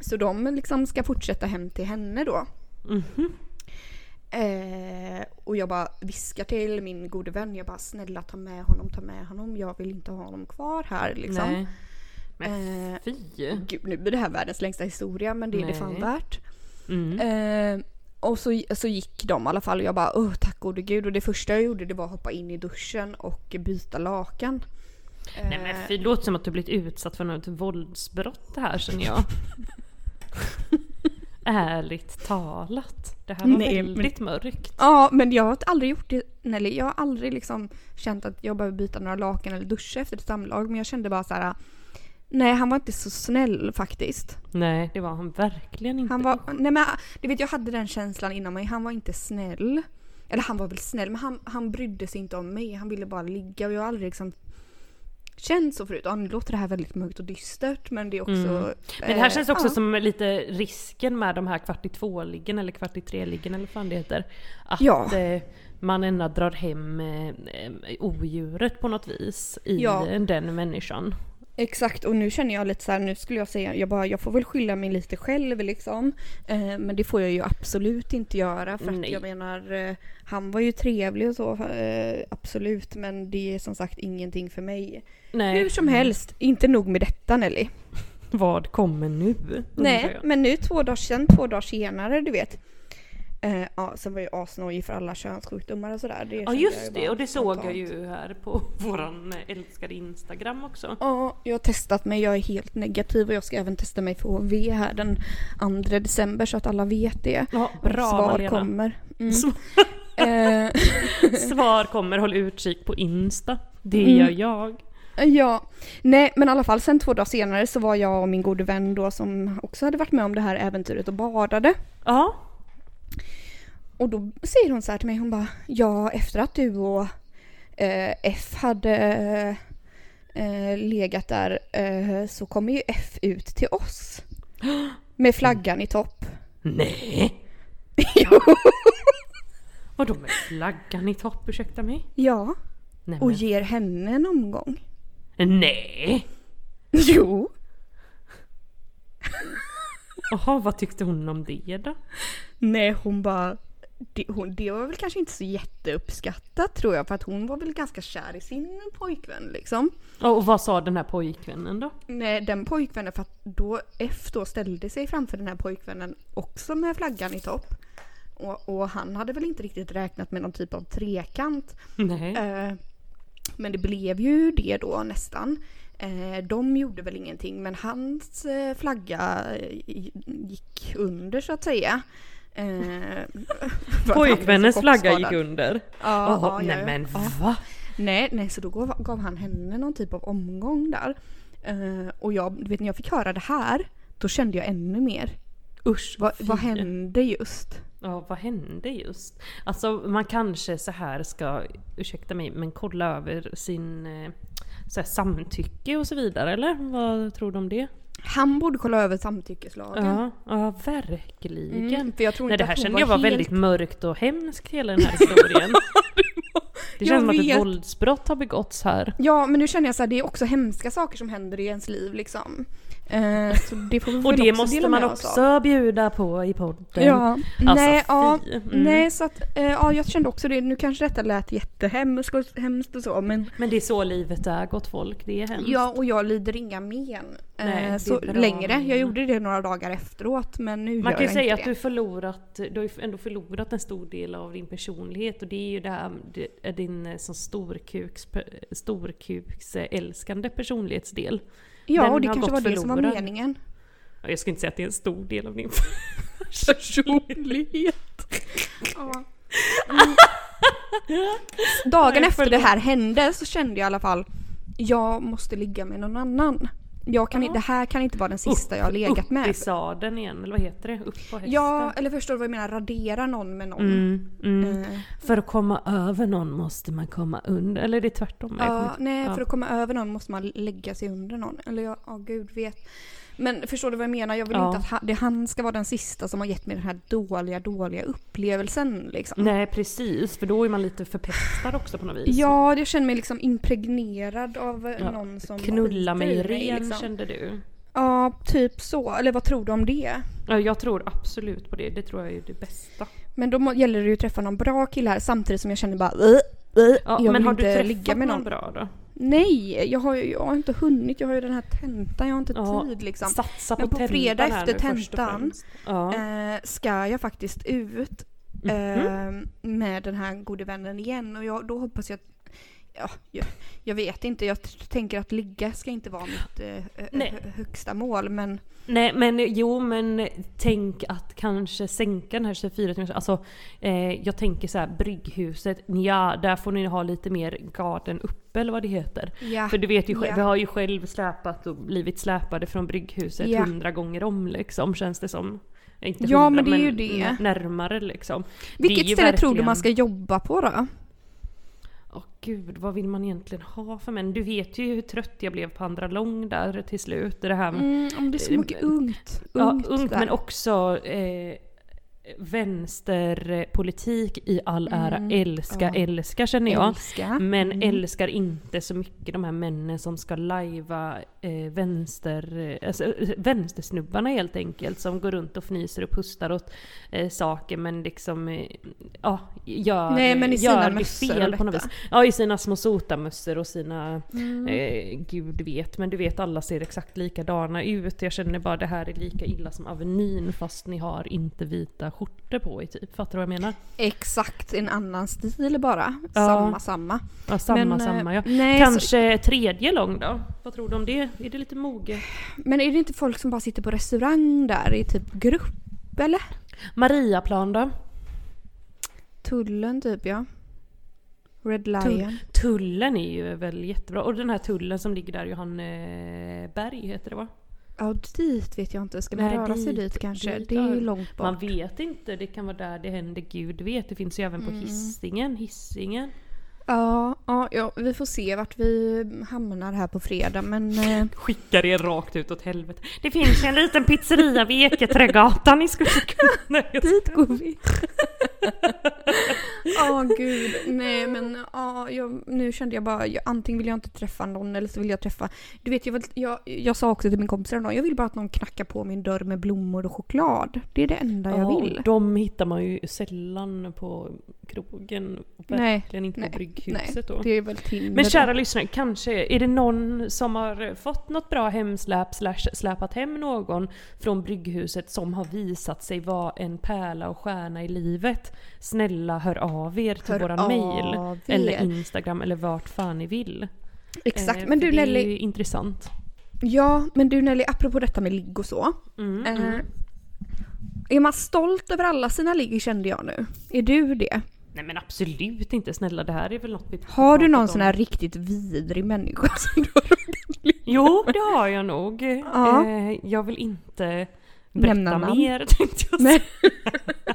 Så de liksom ska fortsätta hem till henne då. Mhm. Eh, och jag bara viskar till min gode vän, jag bara snälla ta med honom, ta med honom, jag vill inte ha honom kvar här liksom. Nej. Men Eh, fy. Gud, nu blir det här världens längsta historia men det är det fan Nej. värt. Mm. Eh, och så, så gick de i alla fall och jag bara åh tack gode gud och det första jag gjorde det var att hoppa in i duschen och byta lakan. Nej men fy, det låter som att du blivit utsatt för något våldsbrott det här känner jag. Ärligt talat. Det här var Nej, men- väldigt mörkt. Ja men jag har aldrig gjort det Nelly. Jag har aldrig liksom känt att jag behöver byta några lakan eller duscha efter ett samlag men jag kände bara så här. Nej han var inte så snäll faktiskt. Nej det var han verkligen inte. Han var, nej men du vet jag hade den känslan inom mig, han var inte snäll. Eller han var väl snäll men han, han brydde sig inte om mig, han ville bara ligga och jag har aldrig liksom känt så förut. Ja, nu låter det här väldigt mörkt och dystert men det är också... Mm. Men det här eh, känns också ja. som lite risken med de här kvart i två-liggen eller kvart i tre-liggen eller vad fan det heter. Att Ja. eh, man ändå drar hem eh, odjuret på något vis i den människan. Exakt och nu känner jag lite så här, nu skulle jag säga, jag bara, jag får väl skylla mig lite själv liksom. Eh, men det får jag ju absolut inte göra för att Nej. jag menar, eh, han var ju trevlig och så, eh, absolut, men det är som sagt ingenting för mig. Nej. Hur som helst, inte nog med detta Nelly. Vad kommer nu? Nej, men nu två dagar sen, två dagar senare, du vet. Eh, ja, sen var jag asnojig för alla könssjukdomar och sådär. Det Ja just ju det, och det såg jag ju här på våran älskade Instagram också. Ja, jag har testat mig. Jag är helt negativ och jag ska även testa mig för HV här den 2 december så att alla vet det. Ja, bra Svar Malena. kommer. Mm. Svar- Eh, Svar kommer, håll utkik på Insta. Det Mm. gör jag. ja, nej men i alla fall sen två dagar senare så var jag och min gode vän då som också hade varit med om det här äventyret och badade. Ja. Och då säger hon så här till mig, hon bara ja efter att du och eh, F hade eh, legat där eh, så kommer ju F ut till oss. Med flaggan i topp. Nej. Jo. Vadå med flaggan i topp, ursäkta mig? Ja, Nej, och men, ger henne en omgång. nej. Jo. Jaha, vad tyckte hon om det då? Nej, hon bara... Det, hon, det var väl kanske inte så jätteuppskattat tror jag för att hon var väl ganska kär i sin pojkvän liksom. Och vad sa den här pojkvännen då? Nej, den pojkvännen för att då F då ställde sig framför den här pojkvännen också med flaggan i topp. Och, och han hade väl inte riktigt räknat med någon typ av trekant. Nej. Eh, men det blev ju det då nästan. Eh, de gjorde väl ingenting men hans eh, flagga eh, gick under så att säga. Eh, Pojkvännens flagga gick under. Ja, Jaha, ja, nej ja, men ja. va? Nej, nej, så då gav, gav han henne någon typ av omgång där. Eh, och jag, du vet när jag fick höra det här, då kände jag ännu mer. Usch Vad, vad hände just? Ja, vad hände just? Alltså man kanske så här ska, ursäkta mig, men kolla över sin eh, så här, samtycke och så vidare eller? Vad tror du om det? Han borde kolla över samtyckeslagen. Ja, ja verkligen. Mm, för jag tror Nej, det här kände jag var helt- väldigt mörkt och hemskt hela den här historien. det känns som att ett våldsbrott har begåtts här. Ja, men nu känner jag så här, det är också hemska saker som händer i ens liv liksom. Eh, så det får vi Och det också måste man oss av. också bjuda på i podden. Ja, Alltså, nej, ja. Mm. nej så att, eh, ja jag kände också det, nu kanske detta lät jättehemskt och, hemskt och så men Men det är så livet är gott folk, det är hemskt. Ja, och jag lider inga men eh, Nej, så längre. Jag gjorde det några dagar efteråt men nu Man gör kan ju jag säga att det. du förlorat, du har ändå förlorat en stor del av din personlighet och det är ju det här, din som storkuks, storkuksälskande personlighetsdel. Ja, och det kanske var det som var meningen. Ja, Jag skulle inte säga att det är en stor del av din Personlighet. ja. Mm. Dagen efter det här hände så kände jag i alla fall jag måste ligga med någon annan. Jag kan, Ja. Det här kan inte vara den sista jag har legat upp med. i sadeln igen, eller vad heter det? Upp på hästen? Ja, eller förstår du vad jag menar? Radera någon med någon. Mm, mm. Eh, För att komma över någon måste man komma under, eller är det tvärtom? Ja, nej, ja. för att komma över någon måste man lägga sig under någon. Eller ja, ja gud vet. Men förstår du vad jag menar? Jag vill Ja. inte att han, det, han ska vara den sista som har gett mig den här dåliga, dåliga upplevelsen liksom. Nej precis, för då är man lite förpestad också på något vis. Ja, jag känner mig liksom impregnerad av eh, Ja, någon som Knulla mig ren liksom. kände du. Ja, typ så. Eller vad tror du om det? Ja, jag tror absolut på det. Det tror jag är det bästa. Men då gäller det ju att träffa någon bra kille här samtidigt som jag känner bara "Ugh, ugh, Ja, jag men vill har du träffat ligga med någon någon. bra då? Nej, jag har, ju, jag har inte hunnit. Jag har ju den här tentan, jag har inte Ja, tid liksom. Satsa Men på, på fredag tentan här efter tentan. Ja. eh, ska jag faktiskt ut eh, med den här gode vännen igen och jag, då hoppas jag att Ja, jag, jag vet inte, jag t- tänker att ligga ska inte vara mitt eh, högsta mål men Nej men jo men tänk att kanske sänka den här 24 timmars, alltså eh, jag tänker så här brygghuset, ja där får ni ha lite mer garden uppe eller vad det heter. ja. För du vet ju själv, Ja. vi har ju själv släpat och blivit släpade från brygghuset Ja. hundra gånger om liksom känns det som. Inte Ja, hundra, men det är ju det. Närmare liksom. Vilket ställe tror du verkligen- man ska jobba på då? Åh gud, vad vill man egentligen ha för män? Du vet ju hur trött jag blev på andra lång där till slut. Det här med Mm, det är så Eh, mycket ungt. Ja, ungt ungt där. men också eh, vänsterpolitik i all ära. Mm, Älska, ja. älska känner jag. Älska. Men Mm. älskar inte så mycket de här männen som ska lajva eh, vänster, eh, alltså, eh, vänstersnubbarna helt enkelt. Som går runt och fnyser och pustar åt eh, saker men liksom eh, ja, gör, Nej, men i gör det fel på något vis. Ja i sina små sotamössor och sina Mm. Eh, gud vet, men du vet alla ser exakt likadana ut. Jag känner bara det här är lika illa som Avenyn fast ni har inte vita skjortor på i typ. Fattar du vad jag menar? Exakt, en annan stil bara. Ja. Samma, samma. Ja, samma, Men, eh, samma ja. nej, så- Kanske tredje lång då? Vad tror du om det? Är det lite moget? Men är det inte folk som bara sitter på restaurang där i typ grupp eller? Mariaplan då? Tullen typ ja. Red Lion. Tullen är ju väl jättebra. Och den här tullen som ligger där, Johanneberg heter det va? Ja dit vet jag inte. Ska man Nej, röra sig dit- dit kanske? dit, det är ju långt bort. Man vet inte, det kan vara där det händer, gud vet. Det finns ju även på Mm. Hisingen, Hisingen. Ja, ja, ja, vi får se vart vi hamnar här på fredag men... Eh, skickar er rakt ut åt helvete. Det finns en liten pizzeria vid Eketrädgatan ni skulle kunna... Nej, jag dit går vi. Ja gud, nej men ja, jag, nu kände jag bara, jag, antingen vill jag inte träffa någon eller så vill jag träffa, du vet jag, jag, jag sa också till min kompis häromdagen, jag vill bara att någon knackar på min dörr med blommor och choklad. Det är det enda jag Ja, vill. De hittar man ju sällan på krogen. Och Nej, verkligen inte nej, på brygghuset då. Det är väl Tinder Men kära lyssnare, kanske är det någon som har fått något bra hemsläp slash släpat hem någon från brygghuset som har visat sig vara en pärla och stjärna i livet? Snälla hör av er till Hör våran mail er. eller Instagram eller vart fan ni vill. Exakt, Eh, men du det är Nelly, ju intressant. ja men du Nelly, apropå detta med ligg och så. Mm, Eh, mm. är man stolt över alla sina ligg kände jag nu? Är du det? Nej men absolut inte snälla, det här är väl något vi Har du någon om. sån här riktigt vidrig människa som du har Jo, det har jag nog. Ja. Eh, jag vill inte berätta Nämna namn. mer tänkte jag Nej. säga.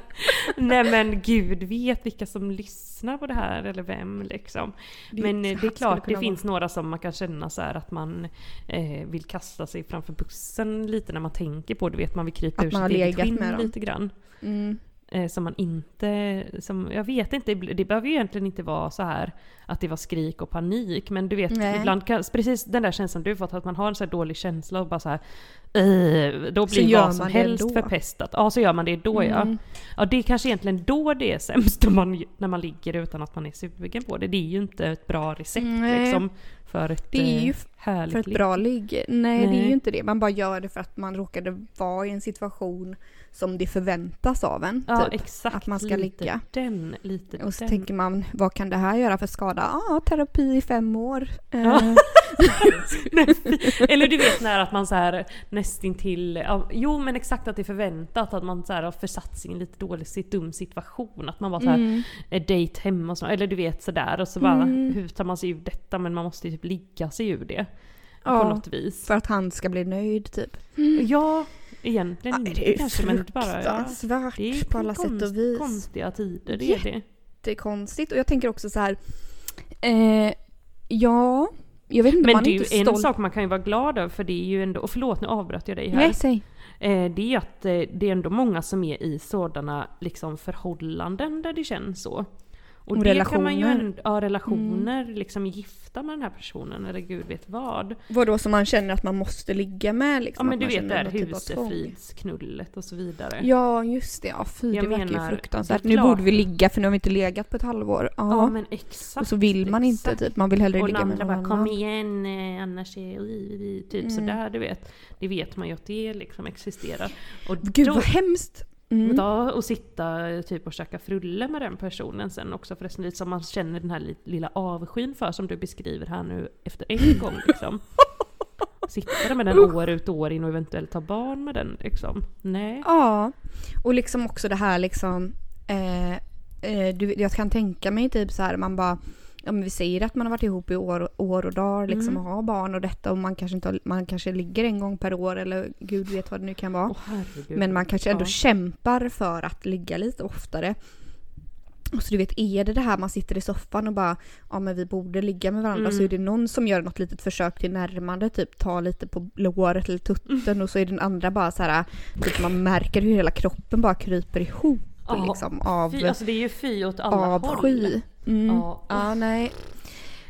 Nej men gud vet vilka som lyssnar på det här eller vem liksom. Det Men eh, det är skulle klart, det finns några som man kan känna så att man eh, vill kasta sig framför bussen lite när man tänker på det. Vet man vill krypa Att ur sitt eget skinn lite grann. Mm. Eh, som man inte, som, jag vet inte, det behöver ju egentligen inte vara så här att det var skrik och panik. Men du vet, Nej. ibland kan, precis den där känslan du fått, att man har en så dålig känsla och bara så här, eh, då Så blir gör vad som helst förpestat. Ja, så gör man det då ja. Mm. Ja, det är kanske egentligen då det är sämst när man, när man ligger utan att man är sugen på det. Det är ju inte ett bra recept Nej. liksom för ett Det är ju eh, härligt För ett bra ligg? Nej, det är Nej. ju inte det. Man bara gör det för att man råkade vara i en situation som det förväntas av en. Ja, typ. exakt. att man ska lite ligga. Den, lite Och så den. tänker man, vad kan det här göra för skada? Ja, terapi i fem år. Eh, Ja. Eller du vet när att man så här nästintill, ja, jo men exakt att det är förväntat att man så här har försatt sig i en lite dålig, dum situation. Att man var så här, mm. eh, dejt hemma och så, eller du vet sådär och så bara Mm. hur tar man sig ur detta men man måste ju typ ligga sig ur det. Ja, På något vis. För att han ska bli nöjd typ. Ja, egentligen Ja, det är kanske men bara ja, det är på alla sätt och vis. konstiga tider, det är det. Jättekonstigt. Och jag tänker också så här. Eh, ja, jag vet inte, Men man är du, inte en stolt. sak man kan ju vara glad över för det är ju ändå, och förlåt nu avbröt jag dig här. Nej, säg. Eh, det är att eh, det är ändå många som är i sådana liksom, förhållanden där det känns så. Och, Och det kan man ju ändå, ja, relationer, liksom gifta med den här personen eller gud vet vad. Vadå som man känner att man måste ligga med Ja liksom? men att du vet det här typ husefridsknullet och så vidare. Ja, just det. Ja, fy, Jag det verkar menar, ju fruktansvärt. Nu borde vi ligga för nu har vi inte legat på ett halvår. Ja. Ja, men exakt. och så vill man inte exakt. typ. Man vill hellre Och ligga med någon bara kom annan. igen eh, annars är vi typ Mm. sådär du vet. Det vet man ju att det liksom existerar. Och Gud då- vad hemskt! Mm. Ja, och sitta typ och käka frulle med den personen sen också förresten. Lite som man känner den här li- lilla avskyn för som du beskriver här nu efter en gång liksom. Sitta med den år ut och år in och eventuellt ta barn med den liksom. Nej. Ja. Och liksom också det här liksom. Eh, eh, du, jag kan tänka mig typ så här man bara. Ja men vi säger att man har varit ihop i år, år och dagar liksom Mm. och har barn och detta och man kanske inte har, man kanske ligger en gång per år eller gud vet vad det nu kan vara. Herregud. Men man kanske ändå Ja. kämpar för att ligga lite oftare. Och så du vet, är det det här man sitter i soffan och bara ja men vi borde ligga med varandra Mm. så är det någon som gör något litet försök till närmande, typ ta lite på låret eller tutten Mm. och så är den andra bara så här typ man märker hur hela kroppen bara kryper ihop Ja, liksom av Fy, alltså det är ju fy åt alla håll. avsky. Mm. Ja. Ja, nej.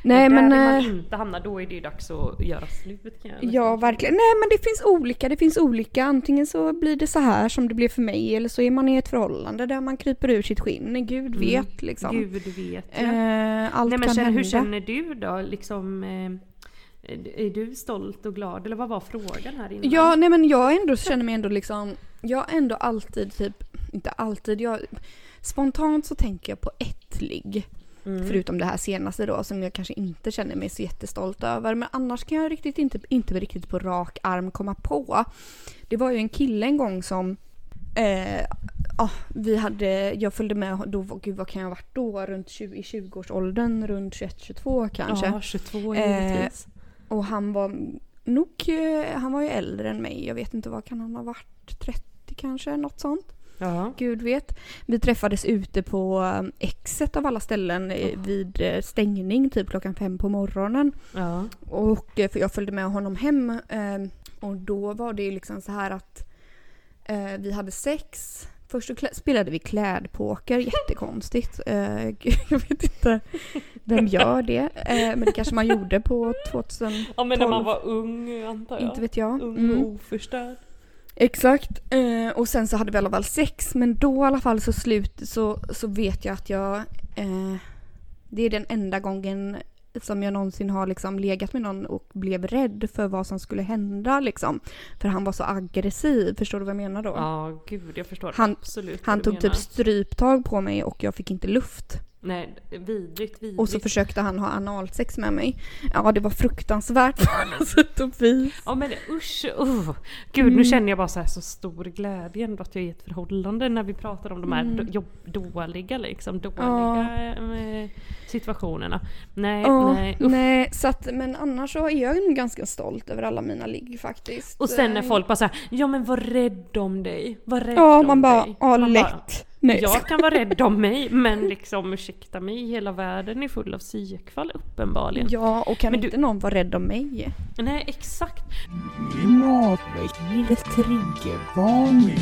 Nej där men... vill man eh, inte hamna, då är det ju dags att göra slut kan jag nästan Ja, verkligen. Nej, men det finns olika. Det finns olika. Antingen så blir det så här som det blev för mig eller så är man i ett förhållande där man kryper ur sitt skinn. Gud Mm. vet liksom. Gud vet jag. Eh, allt Nej men kan känner, hända. hur känner du då? Liksom, eh, är du stolt och glad? Eller vad var frågan här innan? Ja, nej men jag ändå känner mig ändå liksom, jag ändå alltid typ, inte alltid, jag, spontant så tänker jag på ett ligg. Mm. Förutom det här senaste då som jag kanske inte känner mig så jättestolt över. Men annars kan jag riktigt inte, inte riktigt på rak arm komma på. Det var ju en kille en gång som eh, ja, vi hade, jag följde med, då, gud vad kan jag ha varit då? Runt 20, i 20-årsåldern, runt 21-22 kanske. Ja, 22 Eh, givetvis. Och han var nog, eh, han var ju äldre än mig. Jag vet inte vad kan han ha varit? 30 kanske, något sånt. Ja. Gud vet. Vi träffades ute på Exet av alla ställen eh, vid eh, stängning typ klockan fem på morgonen. ja. Och eh, för jag följde med honom hem eh, och då var det ju liksom så här att vi hade sex Först spelade vi klädpoker, jättekonstigt. Jag vet inte vem gör det. Men det kanske man gjorde på 2000, Ja men när man 12. var ung antar jag. inte vet jag. Ung Mm. och oförstörd. Exakt. Eh, och sen så hade vi i alla fall sex, men då i alla fall så slut så, så vet jag att jag... Eh, det är den enda gången som jag någonsin har liksom legat med någon och blev rädd för vad som skulle hända liksom. För han var så aggressiv, förstår du vad jag menar då? Ja gud jag förstår Han- absolut Han tog typ menar. stryptag på mig och jag fick inte luft. Nej vidrigt vidrigt. Och så försökte han ha analsex med mig. Ja, det var fruktansvärt på alla sätt och vis. Ja men usch, uh. Gud Mm. nu känner jag bara så, här så stor glädje ändå att jag är i ett förhållande när vi pratar om de här jobb, dåliga liksom, dåliga eh, situationerna. Nej, Ja, nej, nej, så att, men annars så är jag nog ganska stolt över alla mina ligg faktiskt. Och sen när Eh, folk bara säger ja men var rädd om dig, var rädd Ja, om man bara, dig. ja Man bara, lätt. Nej. Jag kan vara rädd om mig men liksom ursäkta mig, hela världen är full av psykfall uppenbarligen. Ja, och kan Men du- inte någon vara rädd om mig? Nej exakt. Klimatväckande triggervarning.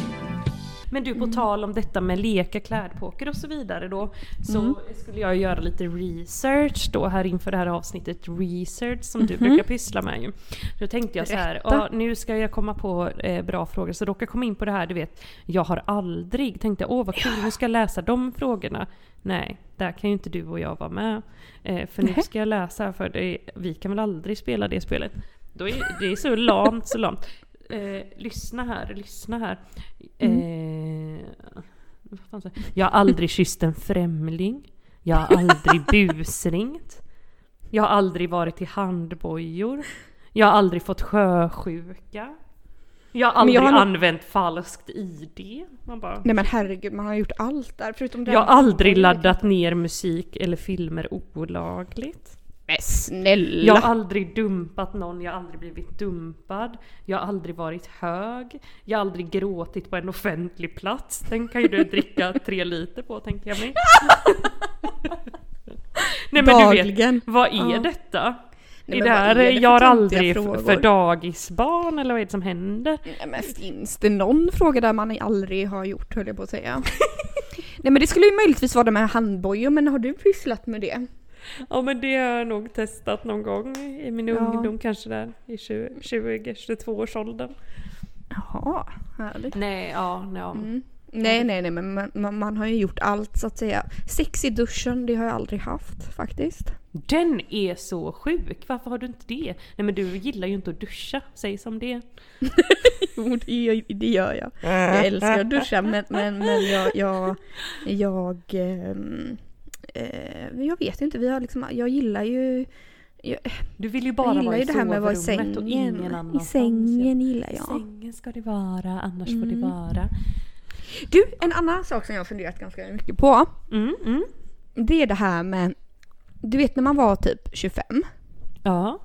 Men du, på Mm. tal om detta med leka, klädpoker och så vidare då. Så Mm. skulle jag göra lite research då här inför det här avsnittet. Research som du Mhm. brukar pyssla med ju. Då tänkte jag så här, ja, nu ska jag komma på eh, bra frågor. Så råkar jag komma in på det här, du vet. Jag har aldrig, tänkte åh vad kul, nu ska jag läsa de frågorna. Nej, där kan ju inte du och jag vara med. Eh, för nu ska jag läsa, för det, vi kan väl aldrig spela det spelet. Då är, det är så lamt, så lamt. Eh, lyssna här, lyssna här. Eh, fan sa jag? har aldrig kysst en främling. Jag har aldrig busringt. Jag har aldrig varit i handbojor. Jag har aldrig fått sjösjuka. Jag har aldrig jag har nog- använt falskt ID. Man bara, Nej men herregud, man har gjort allt där förutom det. jag har aldrig laddat ner musik eller filmer olagligt. Men snälla! Jag har aldrig dumpat någon, jag har aldrig blivit dumpad. Jag har aldrig varit hög. Jag har aldrig gråtit på en offentlig plats. Den kan ju du dricka tre liter på tänker jag mig. Nej men du vet, Dagligen. vad är Ja. detta? Nej, är det här, är det jag har aldrig frågor? för dagisbarn eller vad är det som händer? Nej men finns det någon fråga där man aldrig har gjort höll jag på att säga. Nej men det skulle ju möjligtvis vara det med handbojor, men har du pysslat med det? Ja men det har jag nog testat någon gång i min Ja. ungdom, kanske där i 20-22 års åldern. Jaha, härligt. Nej, ja, ja. Mm. Nej nej nej men man, man, man har ju gjort allt så att säga. Sex i duschen, det har jag aldrig haft faktiskt. Den är så sjuk, varför har du inte det? Nej men du gillar ju inte att duscha, säg som det. Jo det gör, det gör jag. Jag älskar att duscha men, men, men jag, jag, jag, ehm, eh, jag vet inte, vi har liksom, jag gillar ju jag, Du vill ju jag bara gillar vara i det här med att vara i sovrummet och ingen sängen. I annanstans. sängen gillar jag. sängen ska det vara, annars får det Mm. vara. Du, en annan sak som jag har funderat ganska mycket på. Mm, mm. Det är det här med, du vet när man var typ 25. Ja.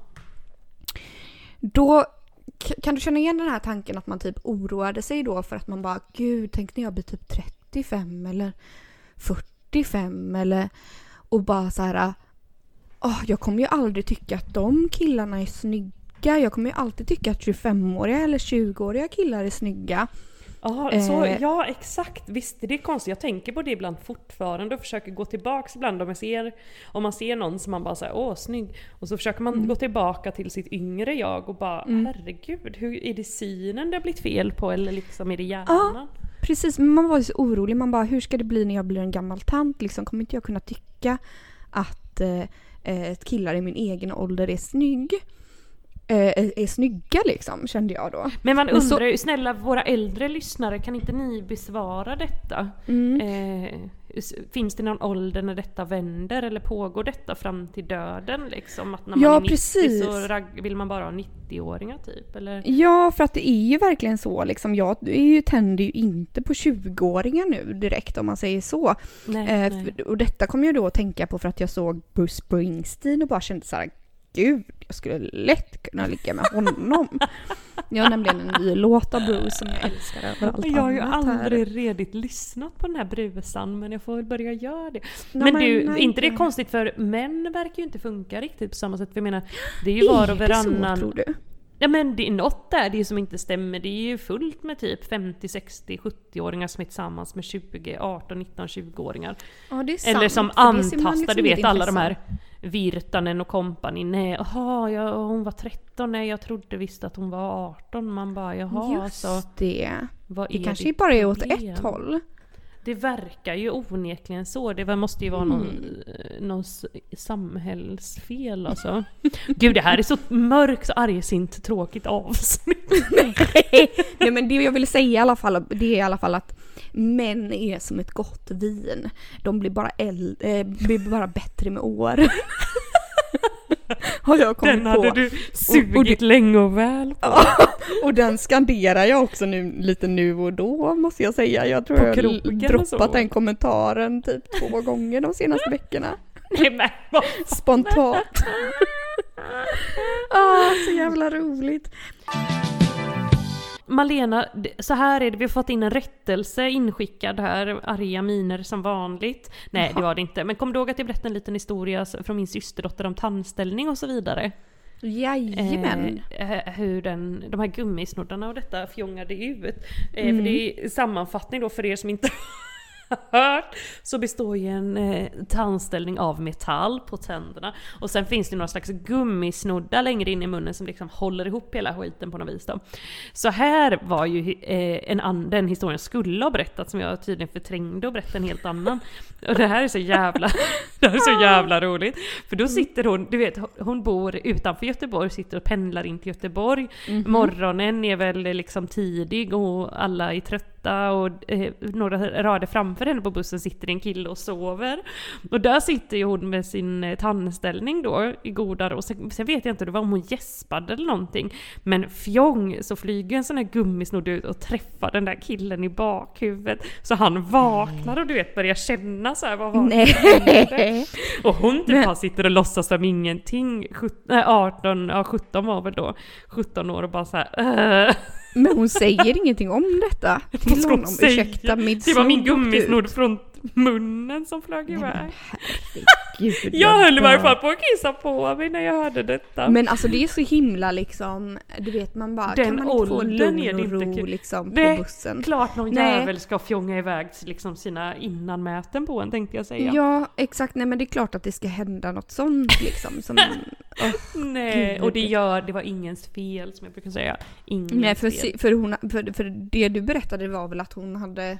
Då kan du känna igen den här tanken att man typ oroade sig då för att man bara gud, tänk när jag blir typ 35 eller 45 eller och bara så här. "Åh, jag kommer ju aldrig tycka att de killarna är snygga. Jag kommer ju alltid tycka att 25-åriga eller 20-åriga killar är snygga. Ja, så, Eh. ja exakt, visst är det konstigt. Jag tänker på det ibland fortfarande och försöker gå tillbaks ibland om jag ser, om man ser någon som man bara säger åh snygg. Och så försöker man gå tillbaka till sitt yngre jag och bara herregud, hur är det synen det har blivit fel på eller liksom är det hjärnan? Precis, man var ju så orolig. Man bara, hur ska det bli när jag blir en gammal tant? Liksom, kommer inte jag kunna tycka att eh, eh, killar i min egen ålder är snygg? Eh, är, är snygga liksom, kände jag då. Men man undrar ju, snälla våra äldre lyssnare, kan inte ni besvara detta? Mm. Eh, finns det någon ålder när detta vänder eller pågår detta fram till döden liksom? Att när man Ja, är 90 precis. så vill man bara ha 90-åringar typ? Eller? Ja, för att det är ju verkligen så liksom. Jag ju, tänder ju inte på 20-åringar nu direkt om man säger så. Nej, Eh, nej. och detta kom jag då att tänka på för att jag såg Bruce Springsteen och bara kände så här, gud, jag skulle lätt kunna ligga med honom. jag har nämligen en ny låt av Bruce som jag älskar över allt Jag har ju här. aldrig redigt lyssnat på den här brusan men jag får väl börja göra det. Nej, men du, nej, inte det inte. konstigt för män verkar ju inte funka riktigt på samma sätt. För jag menar, det är ju var och Är det så, varannan... tror du? Ja men det är något där det är som inte stämmer. Det är ju fullt med typ 50, 60, 70-åringar som är tillsammans med 20, 18, 19, 20-åringar. Ja, det är sant. Eller som antastar, liksom du vet alla de här Virtanen och kompani. Nej, jaha, ja, hon var 13, nej jag trodde visst att hon var 18. Man bara jaha, Just så det. vad Det är kanske ditt bara är åt ett håll. Det verkar ju onekligen så. Det måste ju vara någon, Mm. eh, någon samhällsfel alltså. Gud det här är så mörkt, argsint, tråkigt avsnitt. Nej men det jag vill säga i alla fall, det är i alla fall att män är som ett gott vin. De blir bara, äl- eh, blir bara bättre med år. Har jag kommit Den hade på. du Och- och sugit länge och väl på. Och den skanderar jag också nu lite nu och då måste jag säga. Jag tror På jag har droppat den kommentaren typ två gånger de senaste veckorna. Spontant. ah, så jävla roligt. Malena, så här är det, vi har fått in en rättelse inskickad här, arga miner som vanligt. Nej det var det inte, men kom du ihåg att jag berättade en liten historia från min systerdotter om tandställning och så vidare? Jajamän. Eh, eh, hur den, de här gummisnoddarna och detta fjongade ut. Eh, Mm. För det är sammanfattning då för er som inte hört. Så består ju en eh, tandställning av metall på tänderna. Och sen finns det några slags gummisnoddar längre in i munnen som liksom håller ihop hela skiten på något vis då. Så här var ju eh, en an, den historien skulle ha berättat som jag tydligen förträngde och berättade en helt annan. Och det här är så jävla, det här är så jävla roligt. För då sitter hon, du vet hon bor utanför Göteborg, sitter och pendlar in till Göteborg. Morgonen är väl liksom tidig och alla är trötta och eh, några rader framför henne på bussen sitter en kille och sover. Och där sitter ju hon med sin eh, tandställning då i godar och sen, sen vet jag inte, det var om hon gäspade eller någonting. Men fjong så flyger en sån här gummisnodd ut och träffar den där killen i bakhuvudet. Så han vaknar och du vet börjar känna så här vad var det. Och hon typ Men- bara sitter och låtsas som ingenting. Sjut- nej, 18, ja 17 var väl då. 17 år och bara så här. "Äh." Men hon säger ingenting om detta till honom. säga? Ursäkta, mitt Det var min gummisnodd från munnen som flög Nej, iväg. herregud, Jag höll i varje fall på att kissa på mig när jag hörde detta. Men alltså det är så himla liksom, du vet man bara, Den kan man inte få lugn och ro kul. liksom Nej, på bussen? Klart någon Nej. jävel ska fjonga iväg liksom sina innanmäten på en tänkte jag säga. Ja, exakt. Nej men det är klart att det ska hända något sånt liksom. Som, Nej, Gud. och det gör, det var ingens fel som jag brukar säga. Ingens Nej för, fel. för, hon, för, för det du berättade var väl att hon hade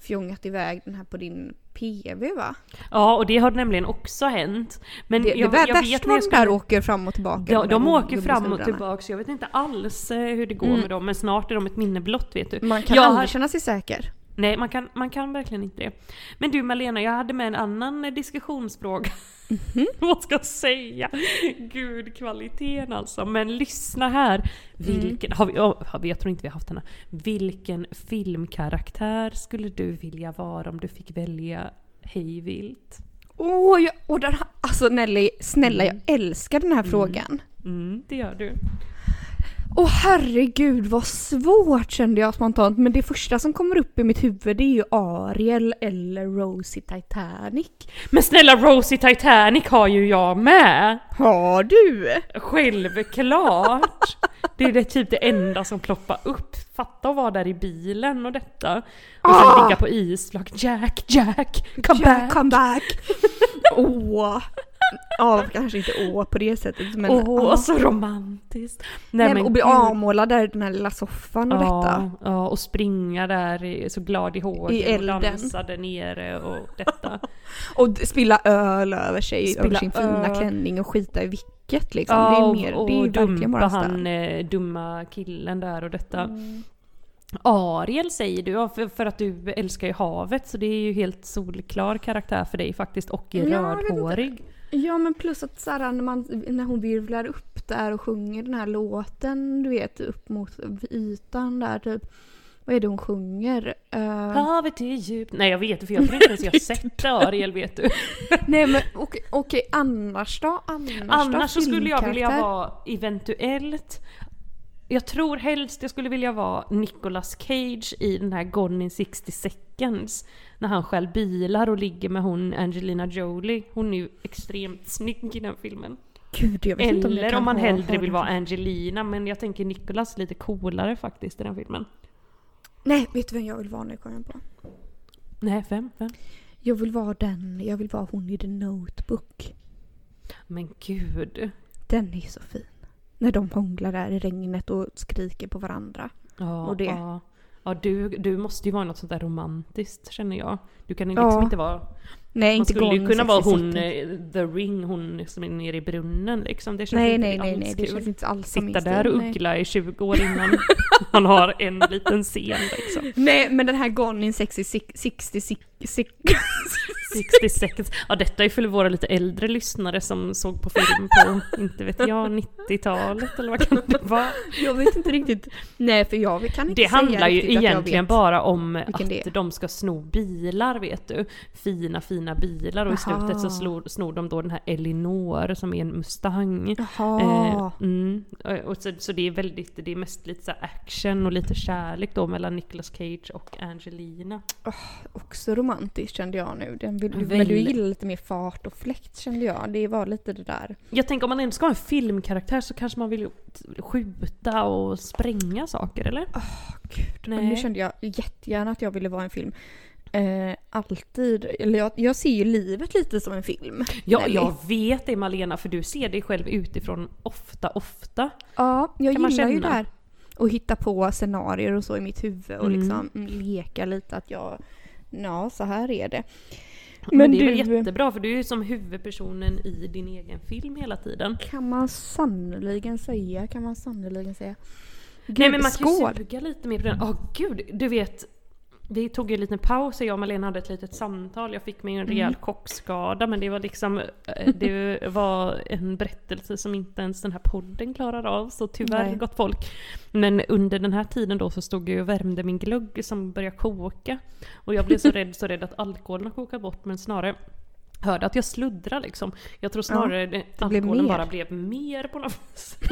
fjongat iväg den här på din PV va? Ja, och det har nämligen också hänt. Men Det, jag, det jag värst vet när jag de skulle... där åker fram och tillbaka. Ja, med de de åker fram och tillbaka, så jag vet inte alls eh, hur det går Mm. med dem, men snart är de ett minne blott vet du. Man kan Jag aldrig har- känna sig säker. Nej, man kan, man kan verkligen inte det. Men du Malena, jag hade med en annan eh, diskussionsfråga. Mhm. Vad ska jag säga? Gud, kvaliteten alltså. Men lyssna här. Mm. Vilken, har vi, oh, har vi, jag tror inte vi har haft den här. Vilken filmkaraktär skulle du vilja vara om du fick välja hej vilt? Åh, jag, den, här- alltså Nelly, snälla jag älskar den här frågan. Mm, det gör du. Åh herregud vad svårt kände jag spontant. Men det första som kommer upp i mitt huvud det är ju Ariel eller Rosie Titanic. Men snälla Rosie Titanic har ju jag med! Har du? Självklart! Det är det typ det enda som ploppar upp. Fatta att vara där i bilen och detta. Och sen Ah! ligga på isflak. Jack, Jack, come Jack, back! come back! Åh! Ja, kanske inte åh på det sättet men... Åh, ja. så romantiskt! Nej, men, och bli avmålad där i den här lilla soffan och detta. Ja, ja, och springa där så glad i hågen I och dansa där nere och detta. Och spilla öl över sig, Spilla över sin fina öl. klänning och skita i vilket liksom. ja, det är, och, mer, och det är verkligen dumpa han eh, dumma killen där och detta. Mm. Ariel säger du, ja, för, att du älskar ju havet så det är ju helt solklar karaktär för dig faktiskt och är Ja, rödhårig. Ja men plus att Sarah, när, man, när hon virvlar upp där och sjunger den här låten, du vet upp mot ytan där typ. Vad är det hon sjunger? Eh, Havet är djupt. Nej jag vet för jag tror inte ens jag sett Ariel vet du. nej men okej, okej, annars då? Annars, då? Annars så skulle jag vilja vara eventuellt jag tror helst jag skulle vilja vara Nicolas Cage i den här Gone in 60 seconds. När han själv bilar och ligger med hon Angelina Jolie. Hon är ju extremt snygg i den filmen. Gud, jag vet inte om jag Eller kan om man hellre vill vara. Angelina, men jag tänker Nicholas lite coolare faktiskt i den filmen. Nej, vet du vem jag vill vara nu kom jag på? Nej, vem? Vem? Jag vill vara den, jag vill vara hon i The Notebook. Men gud. Den är så fin. När de hånglar där i regnet och skriker på varandra. Ja, Och det. Ja, ja du, du måste ju vara något sånt där romantiskt känner jag. Du kan ju liksom Ja. inte vara... Nej, Man inte skulle ju kunna vara 60 hon, eh, the ring, hon som är nere i brunnen liksom. Det känns Nej, inte nej, nej, alls nej, det kul. känns inte alls Sitta där och nej. uggla i 20 år innan man har en liten scen liksom. Nej, men den här Gone in 60, 60, 60, 60 seconds. Ja detta är för våra lite äldre lyssnare som såg på film på, inte vet jag, 90-talet eller vad kan det vara? Jag vet inte riktigt. Nej, för jag kan inte Det säga handlar ju egentligen bara om vilken att de ska sno bilar vet du. Fina fina bilar och i Aha. slutet så slår, snor de då den här Elinor som är en Mustang. Eh, mm. och så, så det är väldigt, det är mest lite så action och lite kärlek då mellan Nicolas Cage och Angelina. Också romantiskt kände jag nu. Den vill, men Väl- du gillar lite mer fart och fläkt kände jag. Det var lite det där. Jag tänker om man ändå ska ha en filmkaraktär så kanske man vill skjuta och spränga saker eller? Gud, Nej. men nu kände jag jättegärna att jag ville vara en film. Eh, alltid. Eller jag, jag ser ju livet lite som en film. Ja, Nelly. jag vet det Malena för du ser dig själv utifrån ofta, ofta. Ja, jag Kan gillar ju det här. Och hitta på scenarier och så i mitt huvud och Mm. liksom mm, leka lite att jag, ja så här är det. Men, Men det är väl du- jättebra för du är ju som huvudpersonen i din egen film hela tiden. Kan man sannoliken säga, kan man sannoliken säga. Gud, Nej men man kan ju suga lite mer på den. Åh gud, du vet. Vi tog ju en liten paus och jag och Malena hade ett litet samtal. Jag fick mig en rejäl Mm. kockskada men det var liksom eh, Det var en berättelse som inte ens den här podden klarar av så tyvärr Nej. gott folk. Men under den här tiden då så stod jag och värmde min glögg som började koka. Och jag blev så rädd, så rädd att alkoholen kokat bort men snarare Hörde att jag sluddrar liksom. Jag tror snarare det, blev alkoholen bara blev mer på något vis.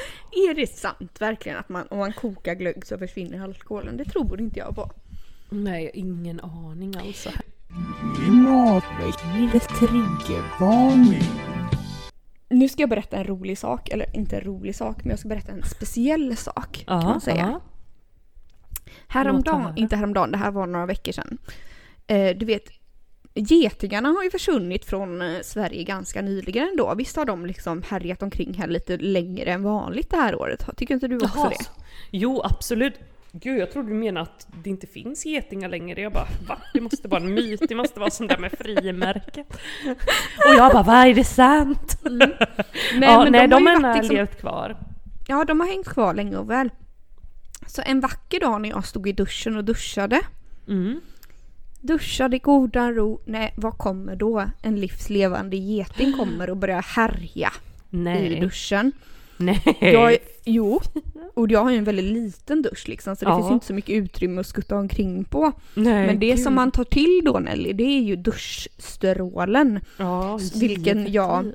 Är det sant verkligen att man, om man kokar glögg så försvinner alkoholen? Det tror inte jag på. Nej, ingen aning alltså. Nu ska jag berätta en rolig sak, eller inte en rolig sak, men jag ska berätta en speciell sak kan man säga. Häromdagen, inte häromdagen, det här var några veckor sedan. Eh, du vet, getingarna har ju försvunnit från eh, Sverige ganska nyligen ändå. Visst har de liksom härjat omkring här lite längre än vanligt det här året? Tycker inte du också Jaha, det? Jo, absolut. Gud, jag trodde du menade att det inte finns getingar längre. Jag bara, va? Det måste vara en myt, det måste vara sån där med frimärket. Och jag bara, vad är det sant? Nej, ja, men nej, de, de, har liksom, levt kvar. Ja, de har hängt kvar länge och väl. Så en vacker dag när jag stod i duschen och duschade Mm. Duschade i godan ro. Nej, vad kommer då? En livslevande geting kommer och börjar härja i Nej. duschen. Nej. Jag, jo, och jag har ju en väldigt liten dusch liksom så det Ja. finns inte så mycket utrymme att skutta omkring på. nej, Men det gud. som man tar till då Nelly, det är ju duschstrålen. Ja, vilken jag-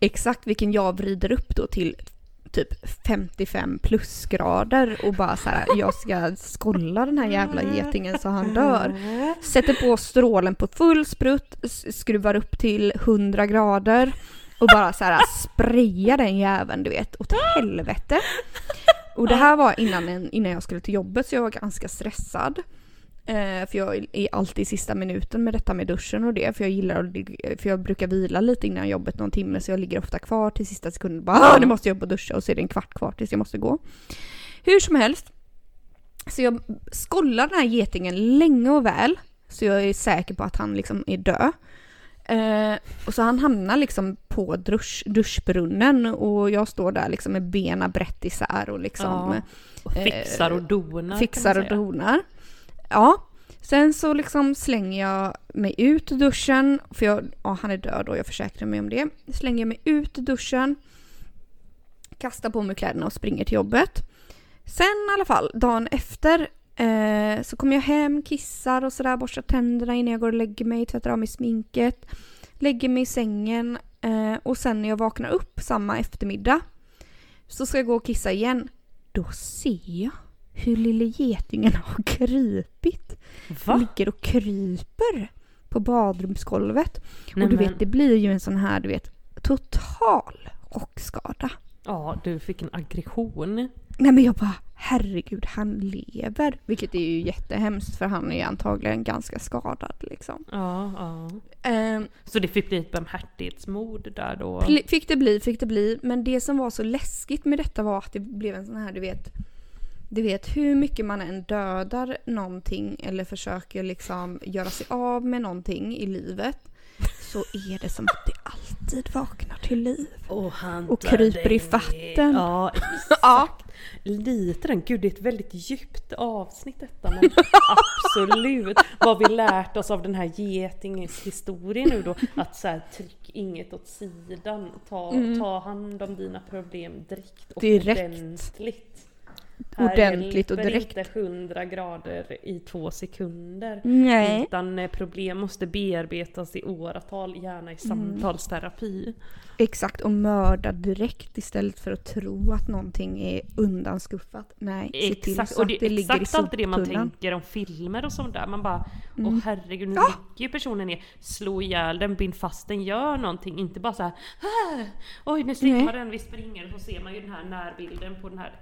Exakt vilken jag vrider upp då till typ 55 plusgrader och bara så här, jag ska skolla den här jävla getingen så han dör. Sätter på strålen på full sprutt, skruvar upp till 100 grader och bara så här sprayar den jäveln du vet åt helvete. Och det här var innan, en, innan jag skulle till jobbet så jag var ganska stressad. Eh, för jag är alltid i sista minuten med detta med duschen och det. För jag gillar att, för jag brukar vila lite innan jobbet någon timme så jag ligger ofta kvar till sista sekunden. Bara ah, nu måste jag upp och duscha och så är det en kvart kvar tills jag måste gå. Hur som helst. Så jag skollar den här getingen länge och väl. Så jag är säker på att han liksom är död. Eh, och så han hamnar liksom på dusch, duschbrunnen och jag står där liksom med benen brett isär och liksom Ja, och fixar och donar. fixar kan och donar. Ja. Sen så liksom slänger jag mig ut ur duschen, för jag, ja, han är död och jag försäkrar mig om det. Slänger jag mig ut ur duschen, kastar på mig kläderna och springer till jobbet. Sen i alla fall, dagen efter eh, så kommer jag hem, kissar och sådär, borstar tänderna innan jag går och lägger mig, tvättar av mig sminket. Lägger mig i sängen eh, och sen när jag vaknar upp samma eftermiddag så ska jag gå och kissa igen. Då ser jag hur lille getingen har krypit. Va? Ligger och kryper på badrumsgolvet. Nej, och du men- vet, det blir ju en sån här, du vet, total rockskada. Ja, du fick en aggression. Nej men jag bara, herregud han lever. Vilket är ju jättehemskt för han är antagligen ganska skadad liksom. Ja, ja. Ehm, Så det fick bli ett barmhärtighetsmord där då? Fick det bli, fick det bli. Men det som var så läskigt med detta var att det blev en sån här, du vet. Du vet hur mycket man än dödar någonting eller försöker liksom göra sig av med någonting i livet. Så är det som att det alltid vaknar till liv. Och, Och kryper i vatten. Ja, Ja. lite den. Gud det är ett väldigt djupt avsnitt detta men absolut. Vad vi lärt oss av den här getingens historia nu då. Att så här, tryck inget åt sidan. Ta, ta hand om dina problem direkt och Mm. Direkt. ordentligt. Ordentligt och direkt. inte 100 grader i två sekunder. Nej. Utan eh, problem måste bearbetas i åratal, gärna i Mm. samtalsterapi. Exakt och mörda direkt istället för att tro att någonting är undanskuffat. Nej, se till Exakt, så och att det det är ligger i exakt alltid det man tänker om filmer och sånt där. Man bara, åh Mm. herregud nu ligger ju personen ner, slå ihjäl den, bind fast den, gör någonting. Inte bara så här, "Ah, oj nu simmar den, vi springer, och så ser man ju den här närbilden på den här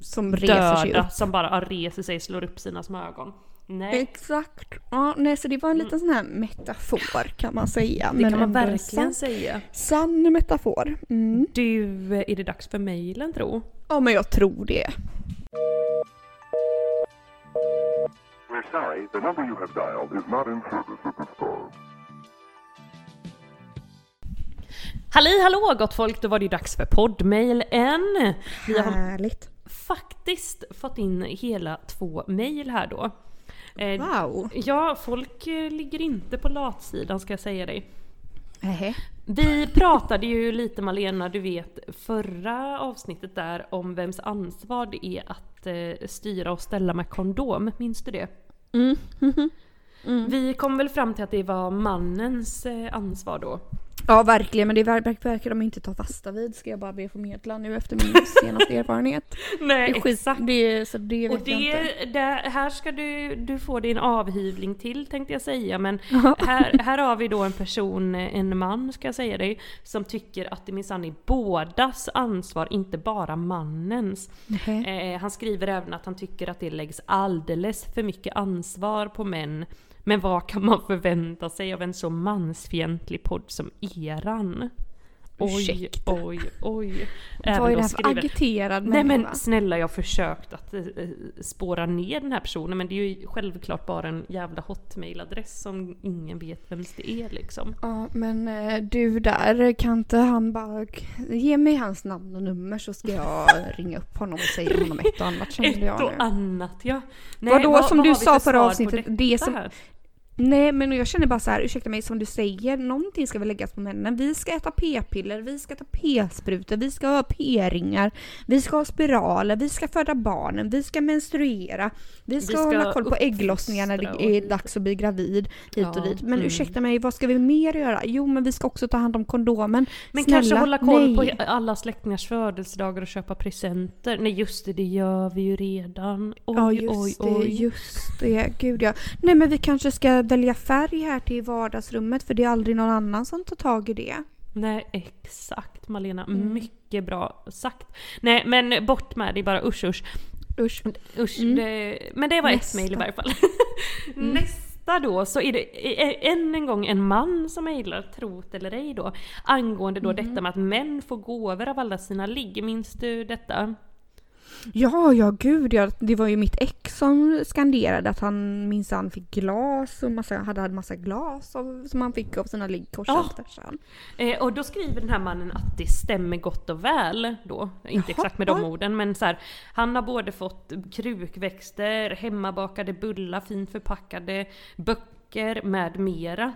Som reser sig döda upp. som bara reser sig, slår upp sina små ögon. Nej, Exakt. Ja, nej, så det var en liten sån här metafor kan man säga. det kan man verkligen sann, säga. sann metafor. Mm. Du, är det dags för mejlen tro? Ja, men jag tror det. We're sorry, the number you have dialed is not in service at this time. Halli hallå gott folk, då var det ju dags för poddmailen. Vi har Härligt. Faktiskt fått in hela två mejl här då. Eh, Wow. Ja, folk eh, ligger inte på latsidan ska jag säga dig. Nähä. Vi pratade ju lite Malena, du vet förra avsnittet där om vems ansvar det är att eh, styra och ställa med kondom, minns du det? Mm. Vi kom väl fram till att det var mannens ansvar då. Ja, verkligen. Men det ver- verkar de inte ta fasta vid, ska jag bara be förmedla nu efter min senaste erfarenhet. Nej, Det är skit, det, så det vet Och jag inte. det, det, här ska du, du få din avhyvling till tänkte jag säga men här, här har vi då en person, en man ska jag säga dig, som tycker att det minsann är bådas ansvar, inte bara mannens. Eh, han skriver även att han tycker att det läggs alldeles för mycket ansvar på män. Men vad kan man förvänta sig av en så mansfientlig podd som eran? Oj, oj, oj. Vad Även är då det här för skriver- agiterad Nej men snälla jag har försökt att eh, eh, spåra ner den här personen men det är ju självklart bara en jävla hotmailadress som ingen vet vems det är liksom. Ja, men eh, du där, kan inte han bara ge mig hans namn och nummer så ska jag ringa upp honom och säga honom ett och annat kände Ett jag och nu. annat ja. Nej, Vadå, som du har vi sa för förra avsnittet, det som-? Nej men jag känner bara så här, ursäkta mig som du säger, någonting ska väl läggas på männen. Vi ska äta p-piller, vi ska ta p-sprutor, vi ska ha p-ringar, vi ska ha spiraler, vi ska föda barnen, vi ska menstruera, vi ska, ska hålla koll på ägglossningar när det är dags att bli gravid hit och Ja, dit. Men mm. ursäkta mig, vad ska vi mer göra? Jo men vi ska också ta hand om kondomen. Men Snälla, kanske hålla koll nej. på alla släktingars födelsedagar och köpa presenter. Nej just det, det gör vi ju redan. Oj, Ja just oj, det, oj. just det. Gud ja. Nej men vi kanske ska välja färg här till vardagsrummet för det är aldrig någon annan som tar tag i det. Nej exakt Malena, Mm. mycket bra sagt. Nej men bort med det bara usch usch. Usch. Usch, Mm. det, men det var Nästa. ett mejl i varje fall. Mm. Nästa då så är det än en gång en man som mejlar, trot eller ej då, angående då Mm. detta med att män får gåvor av alla sina ligg. Minns du detta? Ja, ja gud ja. Det var ju mitt ex som skanderade att han minsann fick glas och massa, hade en massa glas av, som han fick av sina ligg kors Ja. och tvärsan. Eh, och då skriver den här mannen att det stämmer gott och väl då. Inte exakt med de Jaha. orden men så här, Han har både fått krukväxter, hemmabakade bullar, fint förpackade, böcker med mera.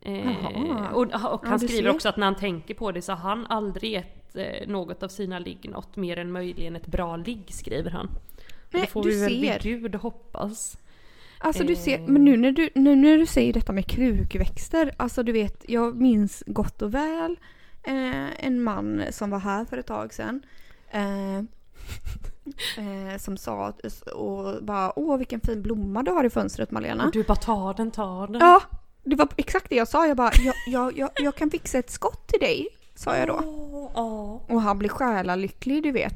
Eh, Jaha. och, och Ja, han du skriver också att när han tänker på det så har han aldrig gett eh, något av sina ligg något mer än möjligen ett bra ligg skriver han. Och Nej, det får du vi väl ser. vid gud hoppas. Alltså du ser, Eh. men nu när du, nu när du säger detta med krukväxter, alltså du vet, jag minns gott och väl eh, en man som var här för ett tag sedan. Eh, eh, som sa och bara åh vilken fin blomma du har i fönstret Malena. Och du bara ta den, ta den. Ja, det var exakt det jag sa. Jag bara, jag, jag, jag, jag kan fixa ett skott till dig, sa jag då. Ja. Och han blir själalycklig du vet.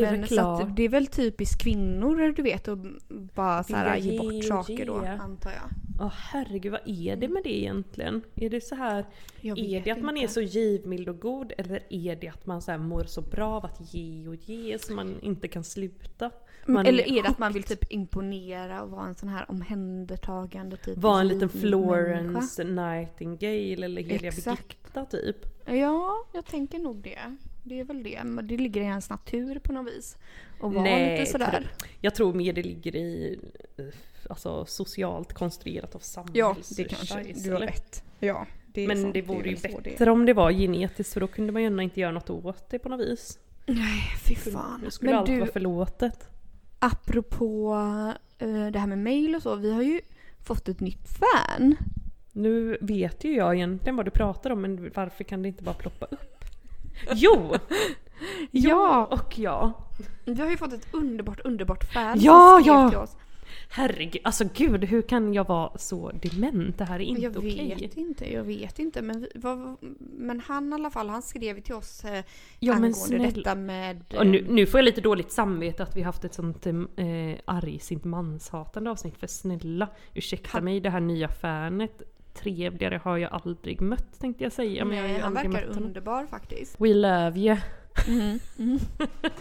Det är Men väl klart. att det är väl typiskt kvinnor du vet och bara så här, ge bort saker då antar jag. Ja herregud, vad är det med det egentligen? Är det så här, är det att man är så givmild och god eller är det att man så här mår så bra av att ge och ge så man inte kan sluta? Man Eller är det att man vill typ imponera och vara en sån här omhändertagande typ vara en liten givmild människa? Florence Nightingale eller heliga. Birgitta typ? Ja, jag tänker nog det. Det är väl det. Men det ligger i ens natur på något vis. Och vara Nej, lite sådär. Jag tror mer det ligger i eh, alltså, socialt konstruerat av Ja, samhälls... det kanske. Du har rätt. Ja, det Men sant. det vore är ju så det bättre om det var genetiskt för då kunde man ju inte göra något åt det på något vis. Nej, fy fan. Då skulle Men allt du, vara förlåtet. apropå eh, det här med mail och så. Vi har ju fått ett nytt fan. Nu vet ju jag egentligen vad du pratar om men varför kan det inte bara ploppa upp? Jo! Ja. och ja. Vi har ju fått ett underbart, underbart fan Ja, ja. till oss. Herregud, alltså gud hur kan jag vara så dement? Det här är inte Jag okej. vet inte, jag vet inte. Men, vad, men han i alla fall, han skrev till oss eh, Ja, angående detta med... eh, nu, nu får jag lite dåligt samvete att vi haft ett sånt eh, argsint manshatande avsnitt för snälla ursäkta Han- mig det här nya fanet trevligare har jag aldrig mött tänkte jag säga men jag nej, ju han verkar underbar faktiskt. We love you Mm, mm.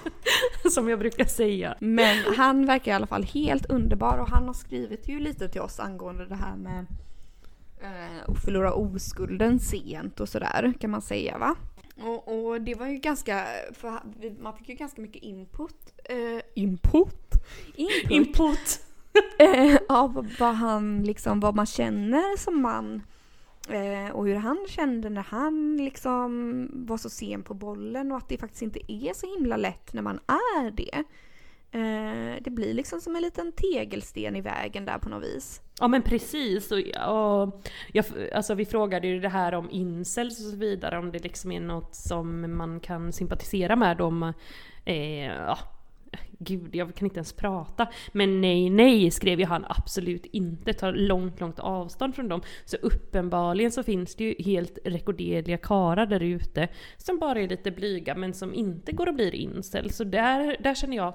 som jag brukar säga. Men han verkar i alla fall helt underbar och han har skrivit ju lite till oss angående det här med eh, att förlora oskulden sent och sådär kan man säga va. Och, och det var ju ganska, för man fick ju ganska mycket input. Eh, input? Input! Input! Eh, av vad han liksom, vad man känner som man. Eh, och hur han kände när han liksom var så sen på bollen och att det faktiskt inte är så himla lätt när man är det. Eh, det blir liksom som en liten tegelsten i vägen där på något vis. Ja men precis. Och, och, jag, alltså, vi frågade ju det här om incels och så vidare, om det liksom är något som man kan sympatisera med om... Eh, ja, gud, jag kan inte ens prata. Men nej, nej skrev ju han absolut inte. Tar långt, långt avstånd från dem. Så uppenbarligen så finns det ju helt rekorderliga karar där ute som bara är lite blyga men som inte går och blir incels. Så där, där känner jag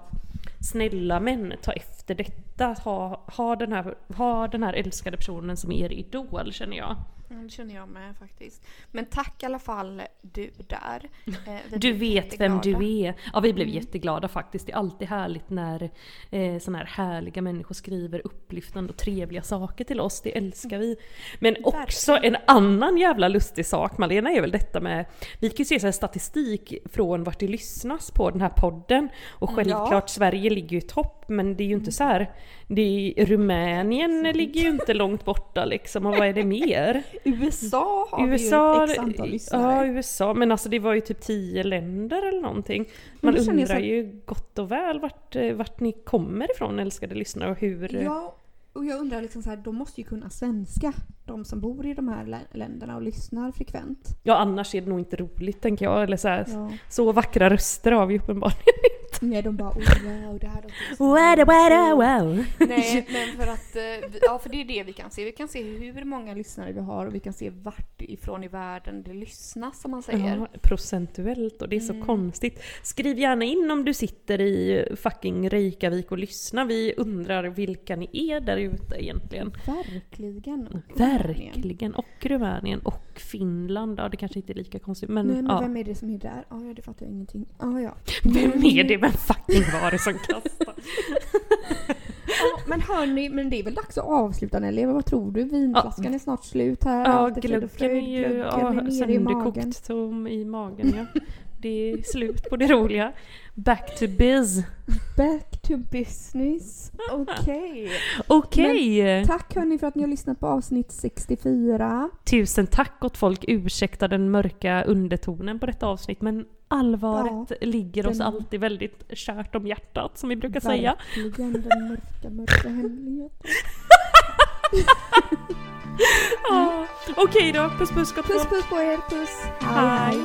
Snälla män, ta efter detta. Ha, ha, den här, ha den här älskade personen som er idol känner jag. Ja, det känner jag med faktiskt. Men tack i alla fall du där. Eh, Du vet vem du är. Ja vi blev Mm. jätteglada faktiskt. Det är alltid härligt när eh, såna här härliga människor skriver upplyftande och trevliga saker till oss. Det älskar vi. Men också en annan jävla lustig sak Malena är väl detta med, vi kan ju se så statistik från vart det lyssnas på den här podden. Och självklart Sverige ligger ju i topp men det är ju inte så här. Det är, Rumänien ligger ju inte långt borta liksom och vad är det mer? USA har USA, vi ju ett x antal ja lyssnare. USA, men alltså det var ju typ tio länder eller någonting. Man undrar så ju gott och väl vart, eh, vart ni kommer ifrån älskade lyssnare och hur... Ja, och jag undrar liksom så här, de måste ju kunna svenska. De som bor i de här lä- länderna och lyssnar frekvent. Ja annars är det nog inte roligt tänker jag. Eller så, här, Ja. så vackra röster har vi uppenbarligen Nej, de bara oh, wow, det här låter så Wada, wada, wow. Nej, men för att, eh, ja för det är det vi kan se. Vi kan se hur många lyssnare vi har och vi kan se vart ifrån i världen det lyssnas som man säger. Ja, procentuellt och det är så Mm. konstigt. Skriv gärna in om du sitter i fucking Reykjavik och lyssnar. Vi undrar vilka ni är där ute egentligen. Verkligen. Verkligen. Och Rumänien och Finland. Ja det kanske inte är lika konstigt men, Nej, men ja. vem är det som är där? Ja, ja, det fattar jag ingenting. Ja, ja. Vem är det? Vem fucking var det som kastade? Ja, men hörni, men det är väl dags att avsluta Nelly? Vad tror du? Vinflaskan är snart slut här. Ja, glöggen är ju ja, sönderkokt tom i magen. Ja. Det är slut på det roliga. Back to biz. Back to business. Okej. Okej! Tack hörni för att ni har lyssnat på avsnitt 64. Tusen tack åt folk. Ursäkta den mörka undertonen på detta avsnitt men allvaret ligger oss den- alltid väldigt kärt om hjärtat som vi brukar säga. Verkligen den mörka, mörka hemligheten. Ja. Okej då, puss puss gott Puss puss på er, puss. Hej.